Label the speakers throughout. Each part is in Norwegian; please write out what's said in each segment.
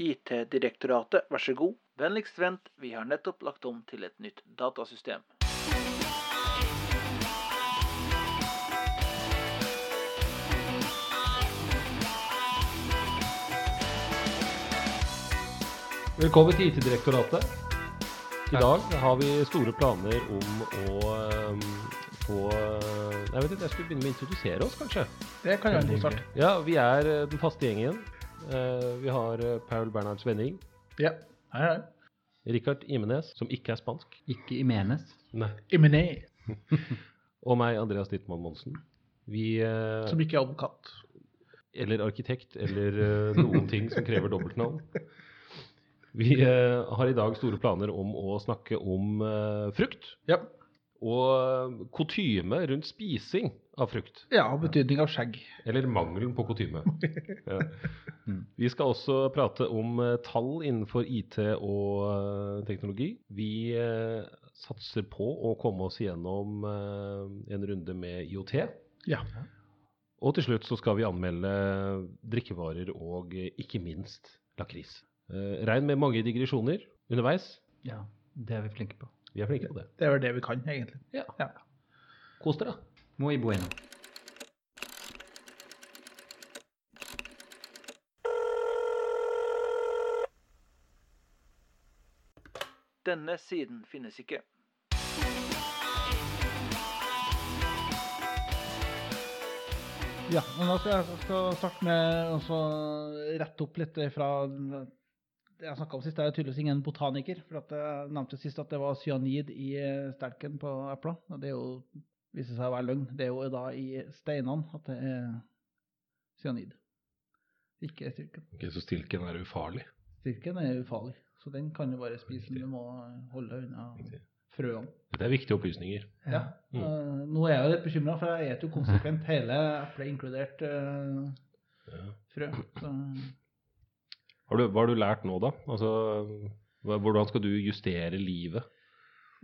Speaker 1: IT-direktoratet, vær så god. Vennligst vent, vi har nettopp lagt om til et nytt datasystem.
Speaker 2: Velkommen til IT-direktoratet. I dag har vi store planer om å um, få Jeg vet ikke, jeg skulle begynne med å introdusere oss, kanskje.
Speaker 3: Det kan være en god start.
Speaker 2: Ja, Vi er eh, den faste gjengen. Eh, vi har eh, Paul Bernhard Svenning,
Speaker 3: Ja. Hei, hei.
Speaker 2: Richard Imenes, som ikke er spansk,
Speaker 4: Ikke Imenes.
Speaker 2: Nei.
Speaker 3: Imene,
Speaker 2: og meg, Andreas Dittmann Monsen. Vi eh,
Speaker 3: som ikke er advokat.
Speaker 2: Eller arkitekt, eller eh, noen ting som krever dobbeltnavn. Vi eh, har i dag store planer om å snakke om eh, frukt.
Speaker 3: Ja.
Speaker 2: Og kutyme rundt spising av frukt.
Speaker 3: ja, betydning av skjegg.
Speaker 2: Eller mangelen på kutyme. Ja. Vi skal også prate om eh, tall innenfor IT og eh, teknologi. Vi eh, satser på å komme oss gjennom eh, en runde med IOT.
Speaker 3: Ja.
Speaker 2: Og til slutt så skal vi anmelde drikkevarer og ikke minst lakris. Eh, regn med mange digresjoner underveis.
Speaker 4: Ja, det er vi flinke på.
Speaker 2: Vi er flinke på det.
Speaker 3: Det er vel det vi kan, egentlig.
Speaker 2: Ja.
Speaker 3: Ja.
Speaker 2: Kos dere.
Speaker 4: Muy bueno.
Speaker 1: Denne siden finnes ikke.
Speaker 3: Ja, men da skal jeg starte med å rette opp litt fra jeg snakka om sist. det er tydeligvis ingen botaniker. For at jeg nevnte sist at det var cyanid i stelken på epla. Og det er jo, viser seg å være løgn. Det er jo da i steinene at det er cyanid. Ikke i styrken.
Speaker 2: Ok, Så stilken er ufarlig.
Speaker 3: Styrken er ufarlig, så den kan du bare spise. Men du må holde deg unna frøene.
Speaker 2: Dette er viktige opplysninger.
Speaker 3: Ja.
Speaker 2: Mm.
Speaker 3: eh, nå er jeg litt bekymra, for jeg spiser jo konsekvent hele eplet, inkludert uh,
Speaker 2: Ja.
Speaker 3: frø. Så,
Speaker 2: du, hva har du lært nå, da? Altså, hvordan skal du justere livet?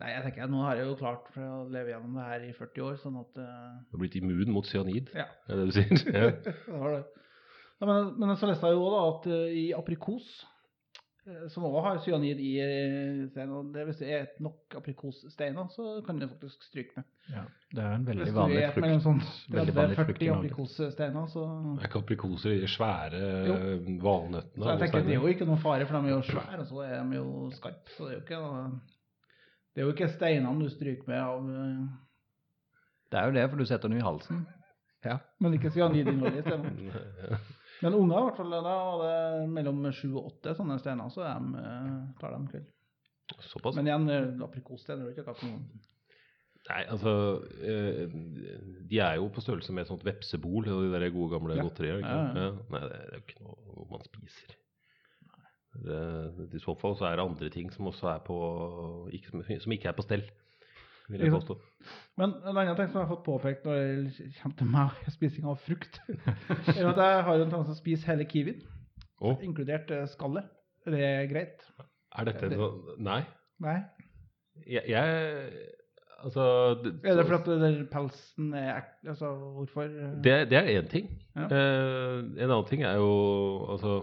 Speaker 3: nei, jeg tenker at nå har jeg jo klart for å leve gjennom det her i 40 år, sånn at uh...
Speaker 2: Du har blitt immun mot cyanid?
Speaker 3: Ja.
Speaker 2: Er det det du sier? Ja.
Speaker 3: det var det. Ja, men, men så leste jeg jo da at uh, i aprikos, som også har cyanid i eh, steinen, og det, hvis det er nok aprikossteiner, så kan det faktisk stryke med.
Speaker 4: Ja, det er en veldig
Speaker 3: Hvis du
Speaker 4: vanlig
Speaker 3: mellom
Speaker 4: frukt.
Speaker 3: sånn
Speaker 4: Veldig vanlig frukt
Speaker 3: 30-40
Speaker 4: i Norge.
Speaker 3: aprikossteiner, så
Speaker 2: Er ikke aprikoser de svære
Speaker 3: Jo.
Speaker 2: eh, valnøttene?
Speaker 3: Så jeg tenker steiner. Det er jo ikke noe fare, for de er jo svære, og så er de jo skarpe. Så det er jo ikke Det er jo ikke steinene du stryker med av eh,
Speaker 4: Det er jo det, for du setter den i halsen.
Speaker 3: Ja, men ikke cyanid i Norge
Speaker 2: Ja.
Speaker 3: Men unger, i hvert fall, da var det mellom sju og åtte sånne steiner, så de, eh, tar de kveld.
Speaker 2: Såpass?
Speaker 3: Men igjen, eh, aprikossteiner er jo ikke akkurat noen
Speaker 2: Nei, altså eh, De er jo på størrelse med et sånt vepsebol de der gode gamle
Speaker 3: Ja.
Speaker 2: godterier. Ikke?
Speaker 3: Ja. Ja.
Speaker 2: Nei, det er jo ikke noe man spiser. Det, I så fall så er det andre ting som også er på ikke, som ikke er på stell, vil jeg påstå.
Speaker 3: Men en annen ting som jeg har fått påpekt når det kommer til meg og spising av frukt, er at jeg har en tendens til å spise hele kiwien,
Speaker 2: oh.
Speaker 3: inkludert eh, skallet. Er det greit?
Speaker 2: er dette
Speaker 3: det-
Speaker 2: noe Nei.
Speaker 3: Nei?
Speaker 2: Jeg, jeg Altså det,
Speaker 3: Er det fordi at pelsen er ek... Altså, hvorfor eh,
Speaker 2: det, det er én ting.
Speaker 3: Ja.
Speaker 2: Eh, en annen ting er jo altså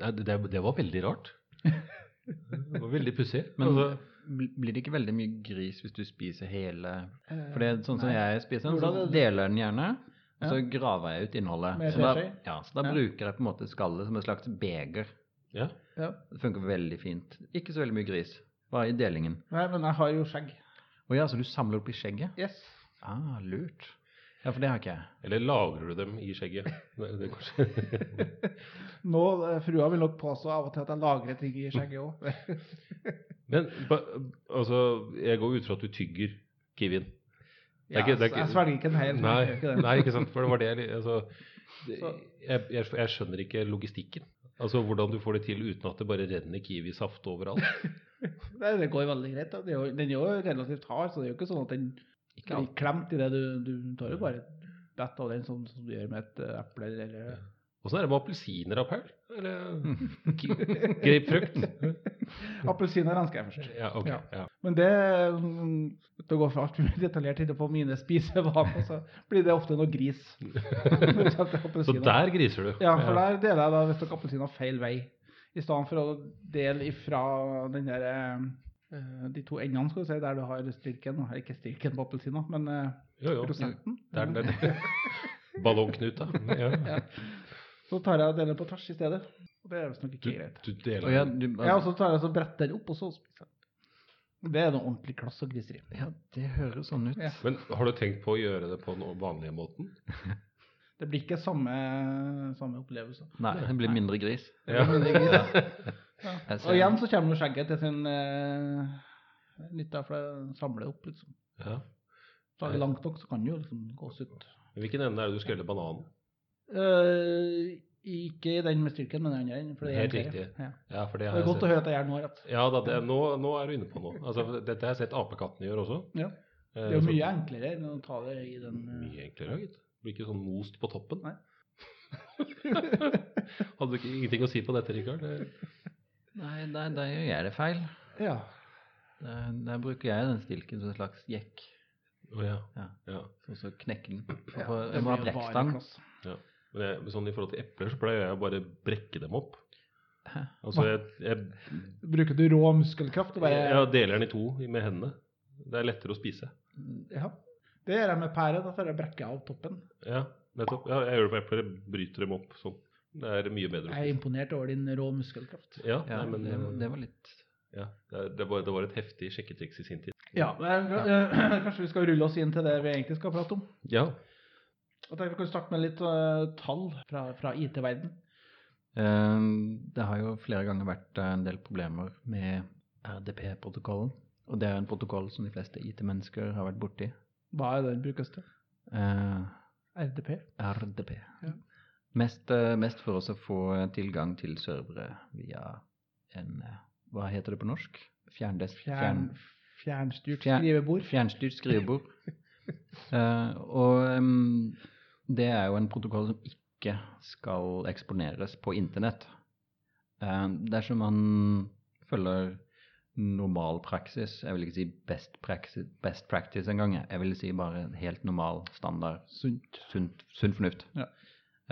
Speaker 2: Nei, det, det var veldig rart. Det var veldig pussig.
Speaker 4: Men
Speaker 2: Altså,
Speaker 4: blir det ikke veldig mye gris hvis du spiser hele
Speaker 3: eh,
Speaker 4: For det er sånn som
Speaker 3: nei.
Speaker 4: jeg spiser den, så
Speaker 3: er
Speaker 4: deler jeg den gjerne. Og så
Speaker 3: Ja.
Speaker 4: graver jeg ut innholdet. Så da, ja, så da
Speaker 3: Ja.
Speaker 4: bruker jeg på en måte skallet som et slags beger.
Speaker 2: ja.
Speaker 3: Ja.
Speaker 4: Det funker veldig fint. Ikke så veldig mye gris. Bare i delingen.
Speaker 3: Nei, men jeg har jo skjegg.
Speaker 4: Å ja, så du samler opp i skjegget?
Speaker 3: Yes.
Speaker 4: Ah, lurt. Ja, for det har ikke jeg.
Speaker 2: Eller lagrer du dem i skjegget? Det, det
Speaker 3: Nå, eh, frua vil nok påstå av og til at jeg lagrer ting i skjegget òg.
Speaker 2: Men ba- altså, jeg går ut fra at du tygger kiwien.
Speaker 3: Ja,
Speaker 2: ikke- ikke-
Speaker 3: jeg svelger ikke den hel.
Speaker 2: Nei,
Speaker 3: ikke
Speaker 2: nei, ikke sant. For det var det altså, det, jeg, jeg, jeg skjønner ikke logistikken. Altså hvordan du får det til uten at det bare renner kiwisaft overalt.
Speaker 3: Nei, det går veldig greit. Da. Den er jo relativt hard, så det er jo ikke sånn at den
Speaker 4: Ikke bli
Speaker 3: klemt i det. Du, du tar jo bare bett av den sånn som du gjør med et eh, eple eller
Speaker 2: Åssen er det med appelsiner, og Paul? Eller grapefrukt?
Speaker 3: Appelsiner ønsker jeg først.
Speaker 2: Ja, ok.
Speaker 3: Ja.
Speaker 2: Ja.
Speaker 3: Men det Det går for altfor detaljert inn på mine spisevaner, så blir det ofte noe gris.
Speaker 2: Så der griser du?
Speaker 3: Ja, for der deler jeg da visstnok appelsiner feil vei I stedet for å dele ifra den der, eh, de to endene, skal du si, der du har stilken, ikke stilken på appelsina, men eh,
Speaker 2: Jo, jo.
Speaker 3: prosenten.
Speaker 2: Der er den er. Ballongknuta. Ja.
Speaker 3: Ja. Så tar jeg og deler på tvers i stedet. Og det er visstnok
Speaker 2: Du,
Speaker 3: ikke greit.
Speaker 2: du deler
Speaker 4: Og
Speaker 2: den.
Speaker 4: du,
Speaker 3: Ja, og så tar jeg og bretter den opp, og så spiser jeg. Det er noe ordentlig klass og griseri.
Speaker 4: ja, det høres sånn ut.
Speaker 3: Ja.
Speaker 2: Men har du tenkt på å gjøre det på den vanlige måten?
Speaker 3: Det blir ikke samme, samme opplevelse.
Speaker 4: Nei, det blir mindre gris.
Speaker 2: Ja.
Speaker 3: Det blir Mindre gris. Ja. Og igjen så kommer skjegget til sin eh, nytte, for det samler opp, liksom.
Speaker 2: ja.
Speaker 3: Så er det langt nok, så kan det jo liksom gås ut.
Speaker 2: Hvilken ende er det du skreller bananen?
Speaker 3: Uh, ikke i den med styrken, men den andre. for det
Speaker 2: Helt riktig.
Speaker 3: Ja.
Speaker 2: Ja, for det
Speaker 3: Det er
Speaker 2: jeg
Speaker 3: godt å høre at jeg gjør noe rett.
Speaker 2: Ja, da, det, nå, nå er du inne på noe. Altså, dette har jeg sett apekattene gjøre også.
Speaker 3: Ja.
Speaker 2: Eh,
Speaker 3: Det er jo mye enklere enn å ta det i den eh,
Speaker 2: Mye enklere, gitt. Blir ikke sånn most på toppen.
Speaker 3: Nei.
Speaker 2: Hadde du ikke, ingenting å si på dette, Rikard? Det-
Speaker 4: Nei, der, der gjør jeg det feil.
Speaker 3: Ja.
Speaker 4: Der, der bruker jeg den stilken som en slags jekk.
Speaker 2: Oh, ja.
Speaker 4: Ja.
Speaker 2: ja.
Speaker 4: Og så knekke den.
Speaker 3: ja.
Speaker 4: Jeg må ha brekkstang.
Speaker 3: Ja.
Speaker 2: Men jeg, sånn I forhold til epler så pleier jeg å bare brekke dem opp.
Speaker 4: Hæ?
Speaker 2: Altså jeg, jeg,
Speaker 3: Bruker du rå muskelkraft? Bare,
Speaker 2: jeg deler den i to med hendene. Det er lettere å spise.
Speaker 3: ja. Det gjør jeg med pære. Da får jeg brekke av toppen.
Speaker 2: Ja, nettopp. Ja, jeg gjør det på epler. Jeg bryter dem opp sånn. Det er mye bedre
Speaker 3: Jeg er imponert over din rå muskelkraft.
Speaker 2: Ja,
Speaker 4: Ja,
Speaker 2: nei, men
Speaker 4: det, var- det var litt
Speaker 2: ja, det, var, det var et heftig sjekketriks i sin tid.
Speaker 3: Ja, men, eh, Kanskje vi skal rulle oss inn til det vi egentlig skal prate om.
Speaker 2: Ja.
Speaker 3: Jeg tenker Vi kan starte med litt uh, tall fra, fra IT-verden.
Speaker 4: Eh, Det har jo flere ganger vært eh, en del problemer med RDP-protokollen. Og det er en protokoll som de fleste IT-mennesker har vært borti.
Speaker 3: Hva er det den brukes til?
Speaker 4: Uh,
Speaker 3: RDP?
Speaker 4: RDP.
Speaker 3: Ja.
Speaker 4: Mest, eh, mest for oss å få tilgang til servere via en eh, Hva heter det på norsk? Fjerndesk?
Speaker 3: Fjern, fjernstyrt skrivebord?
Speaker 4: Fjernstyrt skrivebord. uh, og um, det er jo en protokoll som ikke skal eksponeres på internett. Uh, dersom man følger normal praksis, jeg vil ikke si best practice, best practice engang, jeg vil si bare helt normal standard,
Speaker 3: Sunt.
Speaker 4: sunt, sunn fornuft.
Speaker 3: Ja.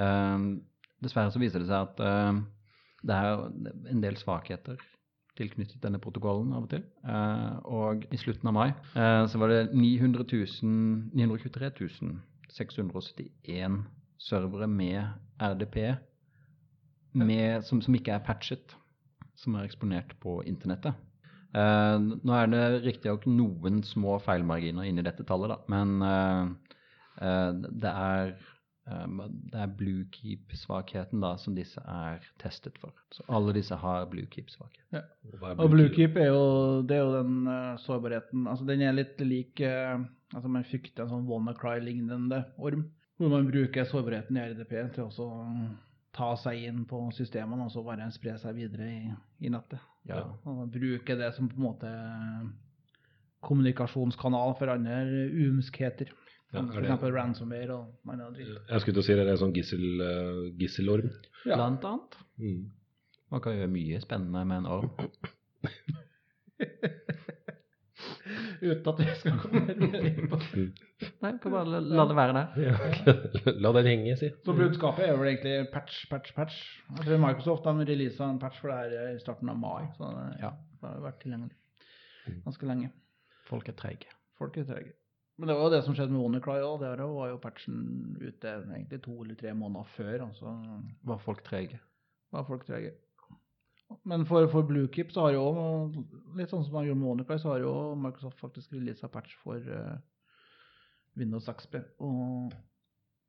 Speaker 4: Eh, dessverre så viser det seg at eh, det er en del svakheter tilknyttet denne protokollen av og til. Eh, og i slutten av mai eh, så var det 900 000, 923 671 servere med RDP med, som, som ikke er patchet, som er eksponert på internettet. Nå er det riktignok noen små feilmarginer inni dette tallet, da, men eh, eh, det er det er bluekeep-svakheten da som disse er testet for. Så alle disse har bluekeep-svakhet.
Speaker 2: Ja.
Speaker 3: Og Bluekeep er er jo den uh, sårbarheten Altså Den er litt lik uh, altså Man frykter en sånn WannaCry-lignende orm. Hvor man bruker sårbarheten i RDP til også å ta seg inn på systemene og så bare spre seg videre i, i nettet.
Speaker 4: Ja.
Speaker 3: Og bruke det som på en måte kommunikasjonskanal for andre umskheter.
Speaker 2: Ja, er
Speaker 3: for
Speaker 2: det-
Speaker 3: eksempel ransomware og annen dritt.
Speaker 2: Jeg skulle til å si det er en sånn gissel, eh, gisselorm.
Speaker 3: Ja.
Speaker 4: Blant annet.
Speaker 2: Mm.
Speaker 4: Man kan gjøre mye spennende med en orm.
Speaker 3: Uten at jeg skal komme mer inn på det.
Speaker 4: Nei, kan bare la, la det være der.
Speaker 2: Ja. La den henge, si.
Speaker 3: Så budskapet er vel egentlig patch, patch, patch. Jeg tror Microsoft de releasa en patch for det her i starten av mai. Så det,
Speaker 4: Ja.
Speaker 3: det har vært tilgjengelig ganske lenge.
Speaker 4: Folk er treige.
Speaker 3: Folk er trege. Men det var jo det som skjedde med WannaCry òg. Der var jo patchen ute egentlig to eller tre måneder før. Altså
Speaker 4: Var folk trege?
Speaker 3: var folk trege. Men for, for Bluekeep så har jo litt sånn som man gjorde med WannaCry, så har jo Microsoft faktisk releasa patch for uh, Windows XP og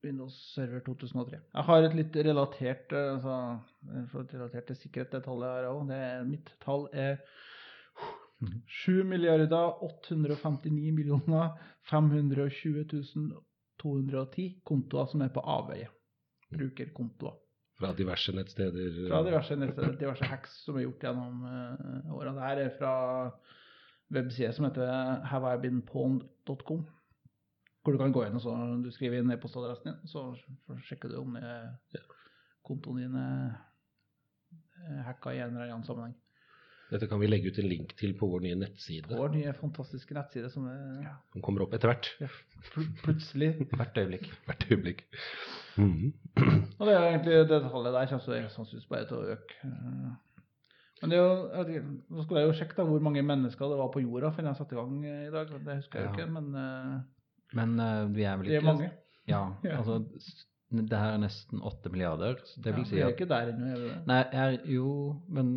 Speaker 3: Windows Server 2003. Jeg har et litt relatert eh, altså, relatert til sikkerhet, det tallet her òg. Mitt tall er 7 milliarder 859 millioner 520 210 kontoer som er på avveie. Brukerkontoer.
Speaker 2: Fra diverse nettsteder.
Speaker 3: Fra diverse, nettsteder, diverse hacks som er gjort gjennom uh, årene. Det her er fra webside som heter haveibeenpawned.com. Hvor du kan gå inn og så du skriver inn e-postadressen din, så sjekker du om kontoen din er hacka i en eller annen sammenheng.
Speaker 2: Dette kan vi legge ut en link til på vår nye nettside.
Speaker 3: Vår nye fantastiske nettside som er
Speaker 2: Den kommer opp etter hvert.
Speaker 3: pl plutselig
Speaker 4: Hvert øyeblikk.
Speaker 2: Hvert øyeblikk. Mm.
Speaker 3: Og det er egentlig det tallet der kommer så sannsynligvis bare til å øke. Men det er jo, jeg nå skulle jeg jo sjekke da hvor mange mennesker det var på jorda før jeg satte i gang eh, i dag. Det husker jeg jo
Speaker 4: Ja.
Speaker 3: ikke, men eh,
Speaker 4: Men uh, vi er vel
Speaker 3: det
Speaker 4: ikke
Speaker 3: er mange.
Speaker 4: Ja,
Speaker 3: Ja.
Speaker 4: altså det her er nesten 8 milliarder. så Det vil
Speaker 3: ja,
Speaker 4: si
Speaker 3: vi er
Speaker 4: at
Speaker 3: ikke der ennå, er?
Speaker 4: Nei, er jo Men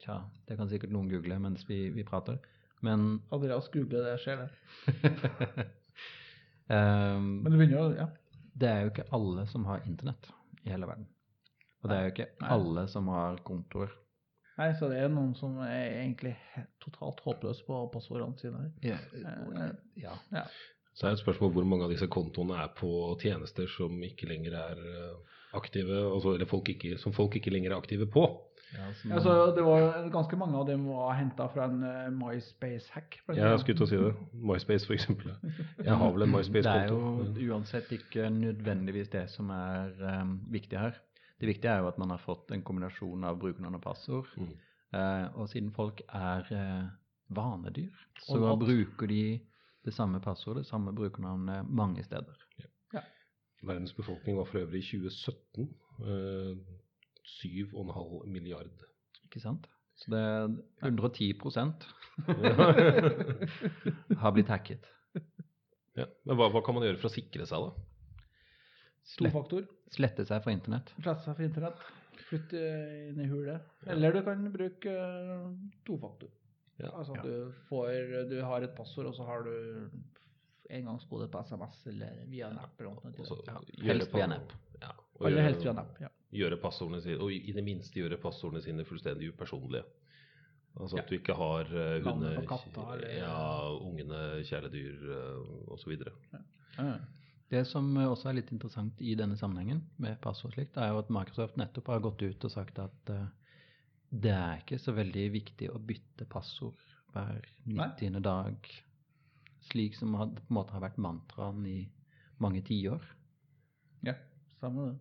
Speaker 4: tja, det kan sikkert noen google mens vi, vi prater. Men
Speaker 3: Andreas googler det, skjer det.
Speaker 4: um,
Speaker 3: Men du begynner jo, ja.
Speaker 4: det er jo ikke alle som har internett i hele verden. Og det er jo ikke
Speaker 3: Nei.
Speaker 4: alle som har kontoer.
Speaker 3: Nei, så det er noen som er egentlig totalt håpløse på passordene sine. her.
Speaker 4: Ja.
Speaker 3: Eh,
Speaker 4: ja.
Speaker 3: Ja.
Speaker 2: Så er det et spørsmål hvor mange av disse kontoene er på tjenester som ikke lenger er eh, aktive, altså, eller folk ikke, som folk ikke lenger er aktive på.
Speaker 4: Ja, som-
Speaker 3: Ja, så det var ganske mange av dem var henta fra en eh, MySpace-hack. Ja,
Speaker 2: Jeg skulle til å si det. MySpace, for eksempel. Jeg har vel en MySpace-konto.
Speaker 4: Det er jo uansett ikke nødvendigvis det som er um, viktig her. Det viktige er jo at man har fått en kombinasjon av brukernavn og passord.
Speaker 2: Mm.
Speaker 4: Uh, og siden folk er uh, vanedyr, så bruker de det samme passordet, samme brukernavnet, mange steder.
Speaker 2: Verdens befolkning var for øvrig i 2017 eh, 7,5 milliard.
Speaker 4: Ikke sant? Så det er 110% har blitt hacket.
Speaker 2: Ja. Men hva, hva kan man gjøre for å sikre seg, da?
Speaker 4: Slett,
Speaker 3: Tofaktor.
Speaker 4: slette seg fra internett.
Speaker 3: Slette seg for internett. Flytte inn i hulet. Eller du kan bruke eh, tofaktor.
Speaker 2: Ja.
Speaker 3: Altså du får Du har et passord, og så har du engangskode på SMS eller via en app. eller noe
Speaker 4: Ja, helst via en app.
Speaker 2: Ja, og
Speaker 3: Eller
Speaker 2: gjøre-
Speaker 3: helst via en app. Ja.
Speaker 2: gjøre passordene sine, og i det minste gjøre passordene sine fullstendig upersonlige. Altså at
Speaker 3: Ja.
Speaker 2: du ikke har uh, hunder,
Speaker 3: katta, eller-
Speaker 2: ja, ungene, kjæledyr uh, osv.
Speaker 3: Ja.
Speaker 4: Det som eh, også er litt interessant i denne sammenhengen med passord slikt, er jo at Microsoft nettopp har gått ut og sagt at eh, det er ikke så veldig viktig å bytte passord hver
Speaker 3: Nei.
Speaker 4: 90. dag, slik som had, på en måte har vært mantraen i mange tiår.
Speaker 3: ja, samme det.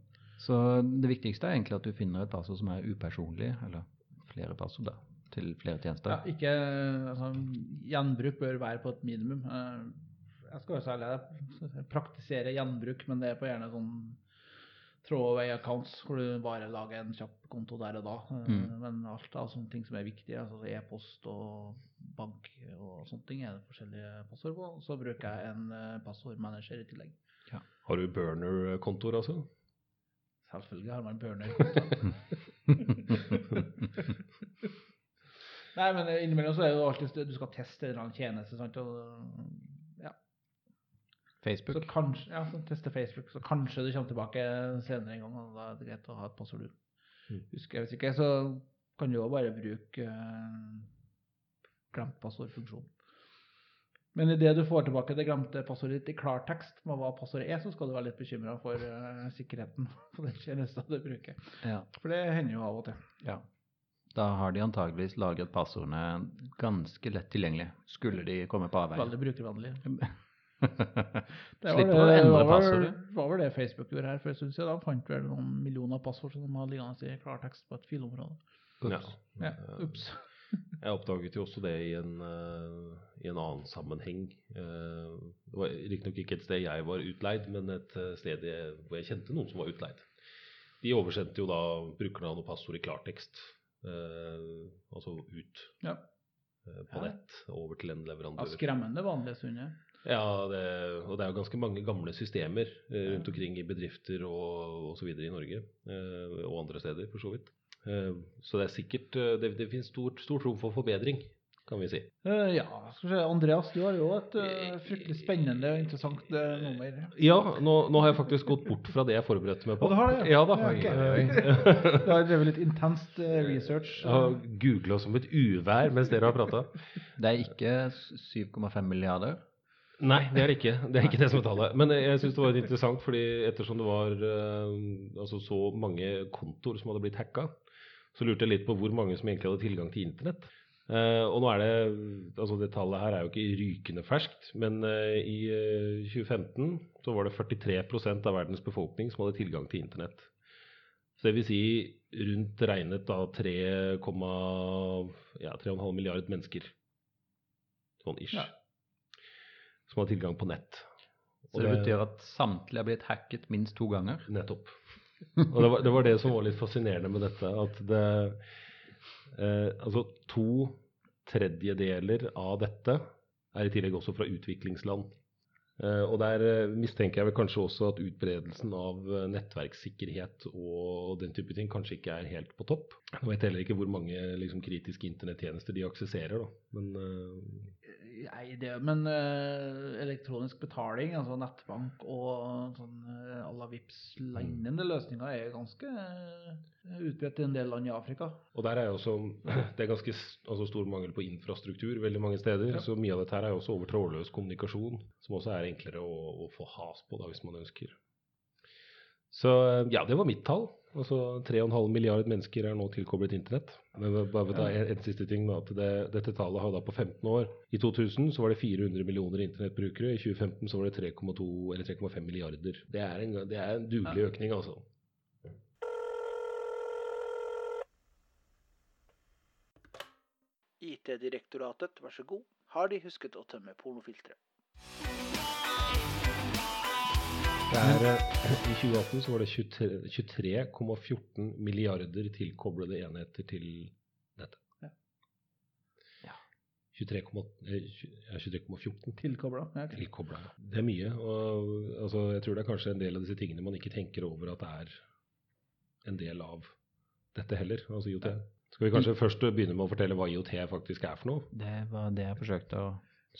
Speaker 4: Så det viktigste er egentlig at du finner et passord som er upersonlig, eller flere passord da, til flere tjenester.
Speaker 3: Ja, ikke altså, Gjenbruk bør være på et minimum. Eh, Jeg skal være så ærlig, jeg praktiserer gjenbruk, men det er på gjerne sånn throwaway accounts, hvor du bare lager en kjapp konto der og da. Eh,
Speaker 4: Mm.
Speaker 3: Men alt av sånne ting som er viktige, altså e-post og bank og sånne ting, er det forskjellige passord på. Så bruker jeg en eh, passordmanager i tillegg.
Speaker 2: Har du burner-kontoer, altså?
Speaker 3: Selvfølgelig har man burner-kontoer. Nei, men innimellom så er det jo alltid du skal teste en eller annen tjeneste. Sant? Og, ja. Så
Speaker 4: Facebook.
Speaker 3: kanskje, ja, så teste Facebook, så kanskje du kommer tilbake senere en gang. Og da er det greit å ha et passord du
Speaker 2: Mm.
Speaker 3: husker. Hvis ikke, så kan du jo bare bruke uh, glemt passordfunksjon. Men idet du får tilbake det glemte passordet ditt i klartekst med hva passordet er, så skal du være litt bekymra for uh, sikkerheten på den tjenesten du bruker.
Speaker 4: Ja.
Speaker 3: For det hender jo av og til.
Speaker 4: ja. Da har de antageligvis lagret passordene ganske lett tilgjengelig, skulle de komme på avveie.
Speaker 3: Veldig brukervennlig. Det var
Speaker 4: Slipper å endre
Speaker 3: passordet. vel- var vel det Facebook gjorde her for en stund siden. Da fant vel noen millioner passord som de hadde liggende i klartekst på et filområde.
Speaker 2: Ja.
Speaker 3: Ja, ups.
Speaker 2: Jeg oppdaget jo også det i en, uh, i en annen sammenheng. Uh, det var riktignok ikke et sted jeg var utleid, men et eh, sted jeg, hvor jeg kjente noen som var utleid. De oversendte jo da brukernavn og passord i klartekst. uh, altså ut
Speaker 3: Ja.
Speaker 2: på nett, over til en
Speaker 3: Ja,
Speaker 2: leverandør.
Speaker 3: skremmende vanlig, stunder.
Speaker 2: Ja, det, og det er jo ganske mange gamle systemer eh, rundt omkring i bedrifter og osv. i Norge, eh, og andre steder for så vidt. Eh, så det er sikkert Det, det finnes stort, stort rom for forbedring, kan vi si.
Speaker 3: Eh, ja, skal vi se. Andreas, du har jo et eh, fryktelig spennende og interessant eh, nummer.
Speaker 2: Ja, nå, nå har jeg faktisk gått bort fra det jeg forberedte meg på.
Speaker 3: Å, du har det,
Speaker 2: Ja
Speaker 3: ja?
Speaker 2: da.
Speaker 3: Ja,
Speaker 2: okay.
Speaker 3: Du har drevet litt intenst eh, research.
Speaker 2: Jeg har googla som et uvær mens dere har prata.
Speaker 4: Det er ikke 7,5 milliarder.
Speaker 2: Nei, det er ikke. Det er ikke det som er tallet. Men jeg syns det var interessant, fordi ettersom det var eh, altså så mange kontoer som hadde blitt hacka, så lurte jeg litt på hvor mange som egentlig hadde tilgang til internett. Eh, og nå er det Altså, det tallet her er jo ikke rykende ferskt, men eh, i eh, 2015 så var det 43 av verdens befolkning som hadde tilgang til internett. Så det vil si rundt regnet da 3,5 ja, milliard mennesker. Sånn ish.
Speaker 3: Ja.
Speaker 2: Som har tilgang på nett.
Speaker 4: Så det betyr at samtlige har blitt hacket minst to ganger.
Speaker 2: Nettopp. Og det var, det var det som var litt fascinerende med dette. At det Eh, altså to tredjedeler av dette er i tillegg også fra utviklingsland. Eh, og der eh, mistenker jeg vel kanskje også at utbredelsen av eh, nettverkssikkerhet og den type ting kanskje ikke er helt på topp. Jeg vet heller ikke hvor mange liksom, kritiske internettjenester de aksesserer, da. Men
Speaker 3: Nei, det, men uh, elektronisk betaling, altså nettbank og sånn uh, à la Vipps lignende løsninger, er ganske uh, utbredt i en del land i Afrika.
Speaker 2: Og der er jo også Det er ganske altså stor mangel på infrastruktur veldig mange steder.
Speaker 3: Ja.
Speaker 2: Så mye av dette her er jo også over trådløs kommunikasjon, som også er enklere å, å få has på da, hvis man ønsker. Så ja, det var mitt tall. Altså 3,5 milliard mennesker er nå tilkoblet internett. Men bare ta en, en siste ting da, at det, Dette tallet har da på 15 år. I 2000 så var det 400 millioner internettbrukere. I 2015 så var det 3,2 eller 3,5 milliarder. Det er en, det er en dugelig økning, altså.
Speaker 1: IT-direktoratet, vær så god. Har de husket å tømme pornofilteret?
Speaker 2: Det er, eh, I 2018 så var det 23 23,14 milliarder tilkoblede enheter til nettet.
Speaker 3: Ja.
Speaker 4: Ja.
Speaker 2: 23,14 eh, tjue- ja, 23,14
Speaker 3: Tilkobla. Ja,
Speaker 2: tilkobla. Det er mye. og altså, Jeg tror det er kanskje en del av disse tingene man ikke tenker over at det er en del av dette heller, altså IOT. Skal vi kanskje først begynne med å fortelle hva IOT faktisk er for noe?
Speaker 4: Det var det jeg forsøkte å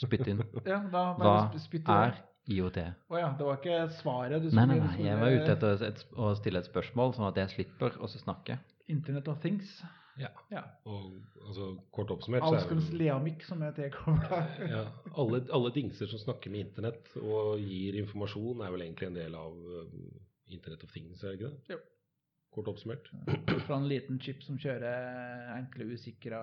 Speaker 4: spytte inn.
Speaker 3: Ja, da
Speaker 4: Hva
Speaker 3: spytte
Speaker 4: er IOT?
Speaker 3: Å ja, det var ikke svaret du
Speaker 4: Nei,
Speaker 3: skulle
Speaker 4: nei, nei, jeg var ute etter et, å stille et spørsmål, sånn at jeg slipper å snakke.
Speaker 3: Internet of Things.
Speaker 2: Ja.
Speaker 3: Ja.
Speaker 2: Og altså, kort oppsummert så er
Speaker 3: Alskens leamikk som er tilkobla.
Speaker 2: ja, alle, alle dingser som snakker med internett og gir informasjon, er vel egentlig en del av um, Internet of Things, er det ikke det?
Speaker 3: Jo.
Speaker 2: Kort oppsummert.
Speaker 3: Fra en liten chip som kjører enkle, usikra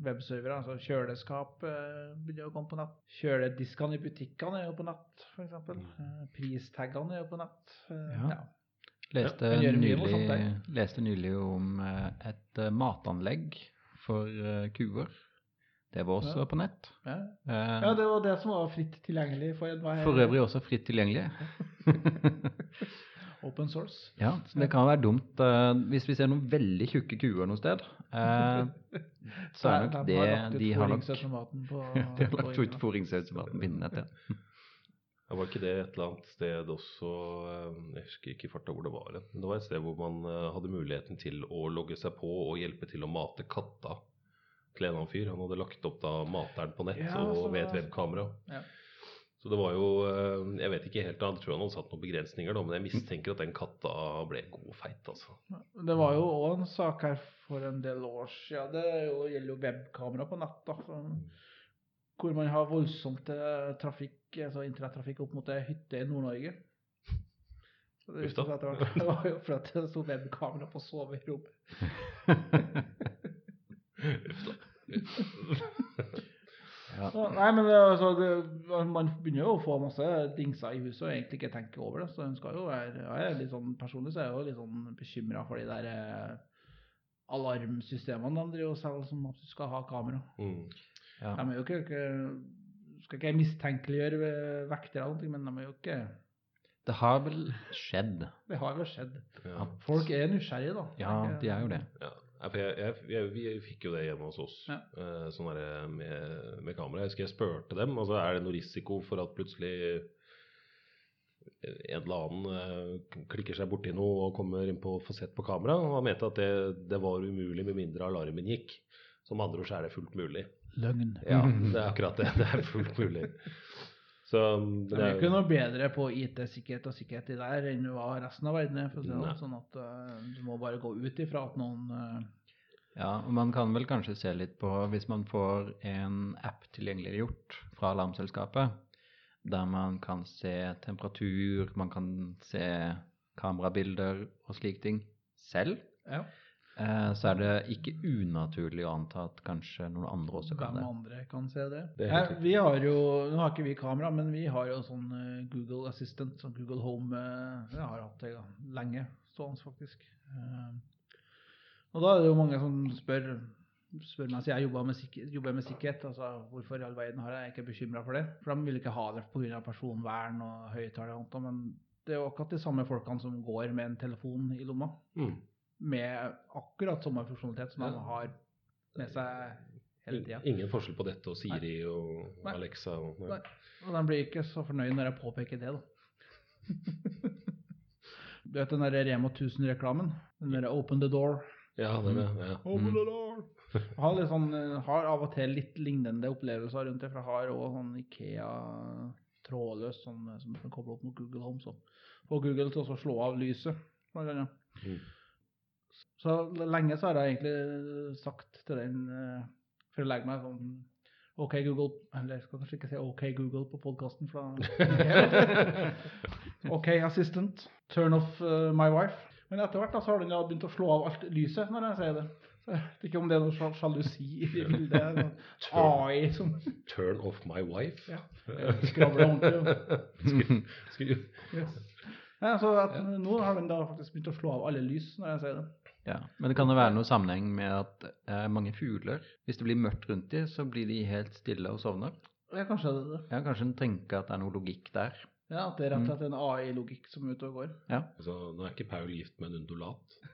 Speaker 3: webservere. Altså kjøleskap eh, begynner å komme på nett. Kjølediskene i butikkene er jo på nett, f.eks. Uh, pristaggene er jo på nett. Eh,
Speaker 4: Ja.
Speaker 3: ja.
Speaker 4: Leste,
Speaker 3: ja,
Speaker 4: nylig, leste nylig om eh, et eh, matanlegg for eh, kuer. Det var også
Speaker 3: Ja.
Speaker 4: på nett.
Speaker 3: Ja.
Speaker 4: Eh,
Speaker 3: ja, det var det som var fritt tilgjengelig for enhver.
Speaker 4: for øvrig også fritt tilgjengelig.
Speaker 3: Open source.
Speaker 4: Ja, så det kan være dumt uh, hvis vi ser noen veldig tjukke kuer noe sted. Uh, så er nok det De har nok de har lagt ut fôringsautomaten på internett. Ja.
Speaker 2: Ja, var ikke det et eller annet sted også eh, Jeg husker ikke i farta hvor det var. Men det var et sted hvor man hadde muligheten til å logge seg på og hjelpe til å mate katta til en annen fyr. Han hadde lagt opp da materen på nett
Speaker 3: Ja,
Speaker 2: og
Speaker 3: så-
Speaker 2: ved et webkamera.
Speaker 3: Ja.
Speaker 2: Så det var jo eh, Jeg vet ikke helt, jeg tror han hadde satt noen begrensninger, da, men jeg mistenker at den katta ble god feit, altså.
Speaker 3: Det var jo òg en sak her for en del år siden. Det er gjelder jo webkamera på nett. da, Hvor man har voldsomt eh, trafikk, altså internettrafikk opp mot ei hytte i Nord-Norge. Det,
Speaker 2: Uff da.
Speaker 3: det var jo for at det sto webkamera på soverommet.
Speaker 4: Ja.
Speaker 3: Så, Nei, men det, altså, det, man begynner jo å få masse dingser i huset og egentlig ikke tenke over det. Så hun skal jo være jeg er litt sånn, Personlig så er jeg jo litt sånn bekymra for de der eh, alarmsystemene de driver og selger som at du skal ha kamera.
Speaker 2: Mm.
Speaker 4: Ja.
Speaker 3: De er jo ikke, ikke Skal ikke mistenkeliggjøre eh, vektere eller noe, men de er jo ikke
Speaker 4: Det har vel skjedd.
Speaker 3: Det har vel skjedd.
Speaker 2: Ja.
Speaker 3: Folk er nysgjerrige, da.
Speaker 4: Ja, de er jo det.
Speaker 2: Ja. Nei, for jeg, jeg, jeg, vi fikk jo det hjemme hos oss,
Speaker 3: Ja.
Speaker 2: eh, sånn der med, med kamera. Jeg husker jeg spurte dem, altså er det noe risiko for at plutselig en eller annen eh, klikker seg borti noe og kommer inn på å få sett på kamera. Og han mente at det, det var umulig med mindre alarmen gikk. Som andre ord så er det fullt mulig.
Speaker 3: Løgn.
Speaker 2: Ja, det er akkurat det. Det er fullt mulig. Så det
Speaker 3: er
Speaker 2: jo
Speaker 3: ikke noe bedre på IT-sikkerhet og sikkerhet i der enn hva resten av verden er. For å si det sånn. sånn at eh, du må bare gå ut ifra at noen eh,
Speaker 4: Ja, og man kan vel kanskje se litt på hvis man får en app tilgjengeliggjort fra alarmselskapet, der man kan se temperatur, man kan se kamerabilder og slike ting selv,
Speaker 3: ja,
Speaker 4: så er det ikke unaturlig å anta at kanskje noen andre også kan det.
Speaker 3: Hvem andre kan se det?
Speaker 2: Det Her,
Speaker 3: Eh, vi har jo, Nå har ikke vi kamera, men vi har jo sånn eh, Google Assistant, sånn Google Home eh, Jeg har hatt det lenge stående, faktisk. Eh, og da er det jo mange som spør spør meg, så jeg jobber med, sikkerhet, jobber med sikkerhet, altså hvorfor i all verden har jeg ikke bekymra for det? For de vil ikke ha det pga. personvern og høyttaler og annet, men det er jo akkurat de samme folkene som går med en telefon i lomma,
Speaker 2: mm.
Speaker 3: Med akkurat samme funksjonalitet som
Speaker 2: Ja.
Speaker 3: har med seg hele tida.
Speaker 2: Ingen forskjell på dette og Siri og
Speaker 3: Nei.
Speaker 2: Alexa. Og,
Speaker 3: Nei. Og den blir ikke så fornøyd når jeg påpeker det, da. Du vet den der Rema 1000-reklamen? Den der Open the door.
Speaker 2: Ja, det er. Ja.
Speaker 3: Open the door. Jeg har, sånn, eh, har av og til litt lignende opplevelser rundt det, for jeg har òg sånn Ikea trådløs sånn, eh, som kan koble opp mot Google Home. Så. får Google til å slå av lyset, blant annet.
Speaker 2: Mm.
Speaker 3: Så lenge så har jeg egentlig sagt til den eh, For å legge meg sånn OK, Google Eller jeg skal kanskje ikke si OK, Google på podkasten, OK, assistant, turn off eh, my wife. Men etter hvert da, så har den begynt å slå av alt lyset når jeg sier det. Så jeg vet ikke om det er noe sjalusi i bildet. noe AI som
Speaker 2: Turn off my wife.
Speaker 3: Ja. skravler ordentlig.
Speaker 2: Skru-
Speaker 3: Yes. Ja, så at nå har den da faktisk begynt å slå av alle lys når jeg sier det.
Speaker 4: Ja, Men det kan jo være noe sammenheng med at eh, mange fugler, hvis det blir mørkt rundt dem, så blir de helt stille og sovner.
Speaker 3: Ja, kanskje det er det.
Speaker 4: Ja, Kanskje en tenker at det er noe logikk der.
Speaker 3: Ja, At det er rett og slett en AI-logikk som er ute og går.
Speaker 4: Ja,
Speaker 2: Altså, nå er ikke Paul gift med en undulat.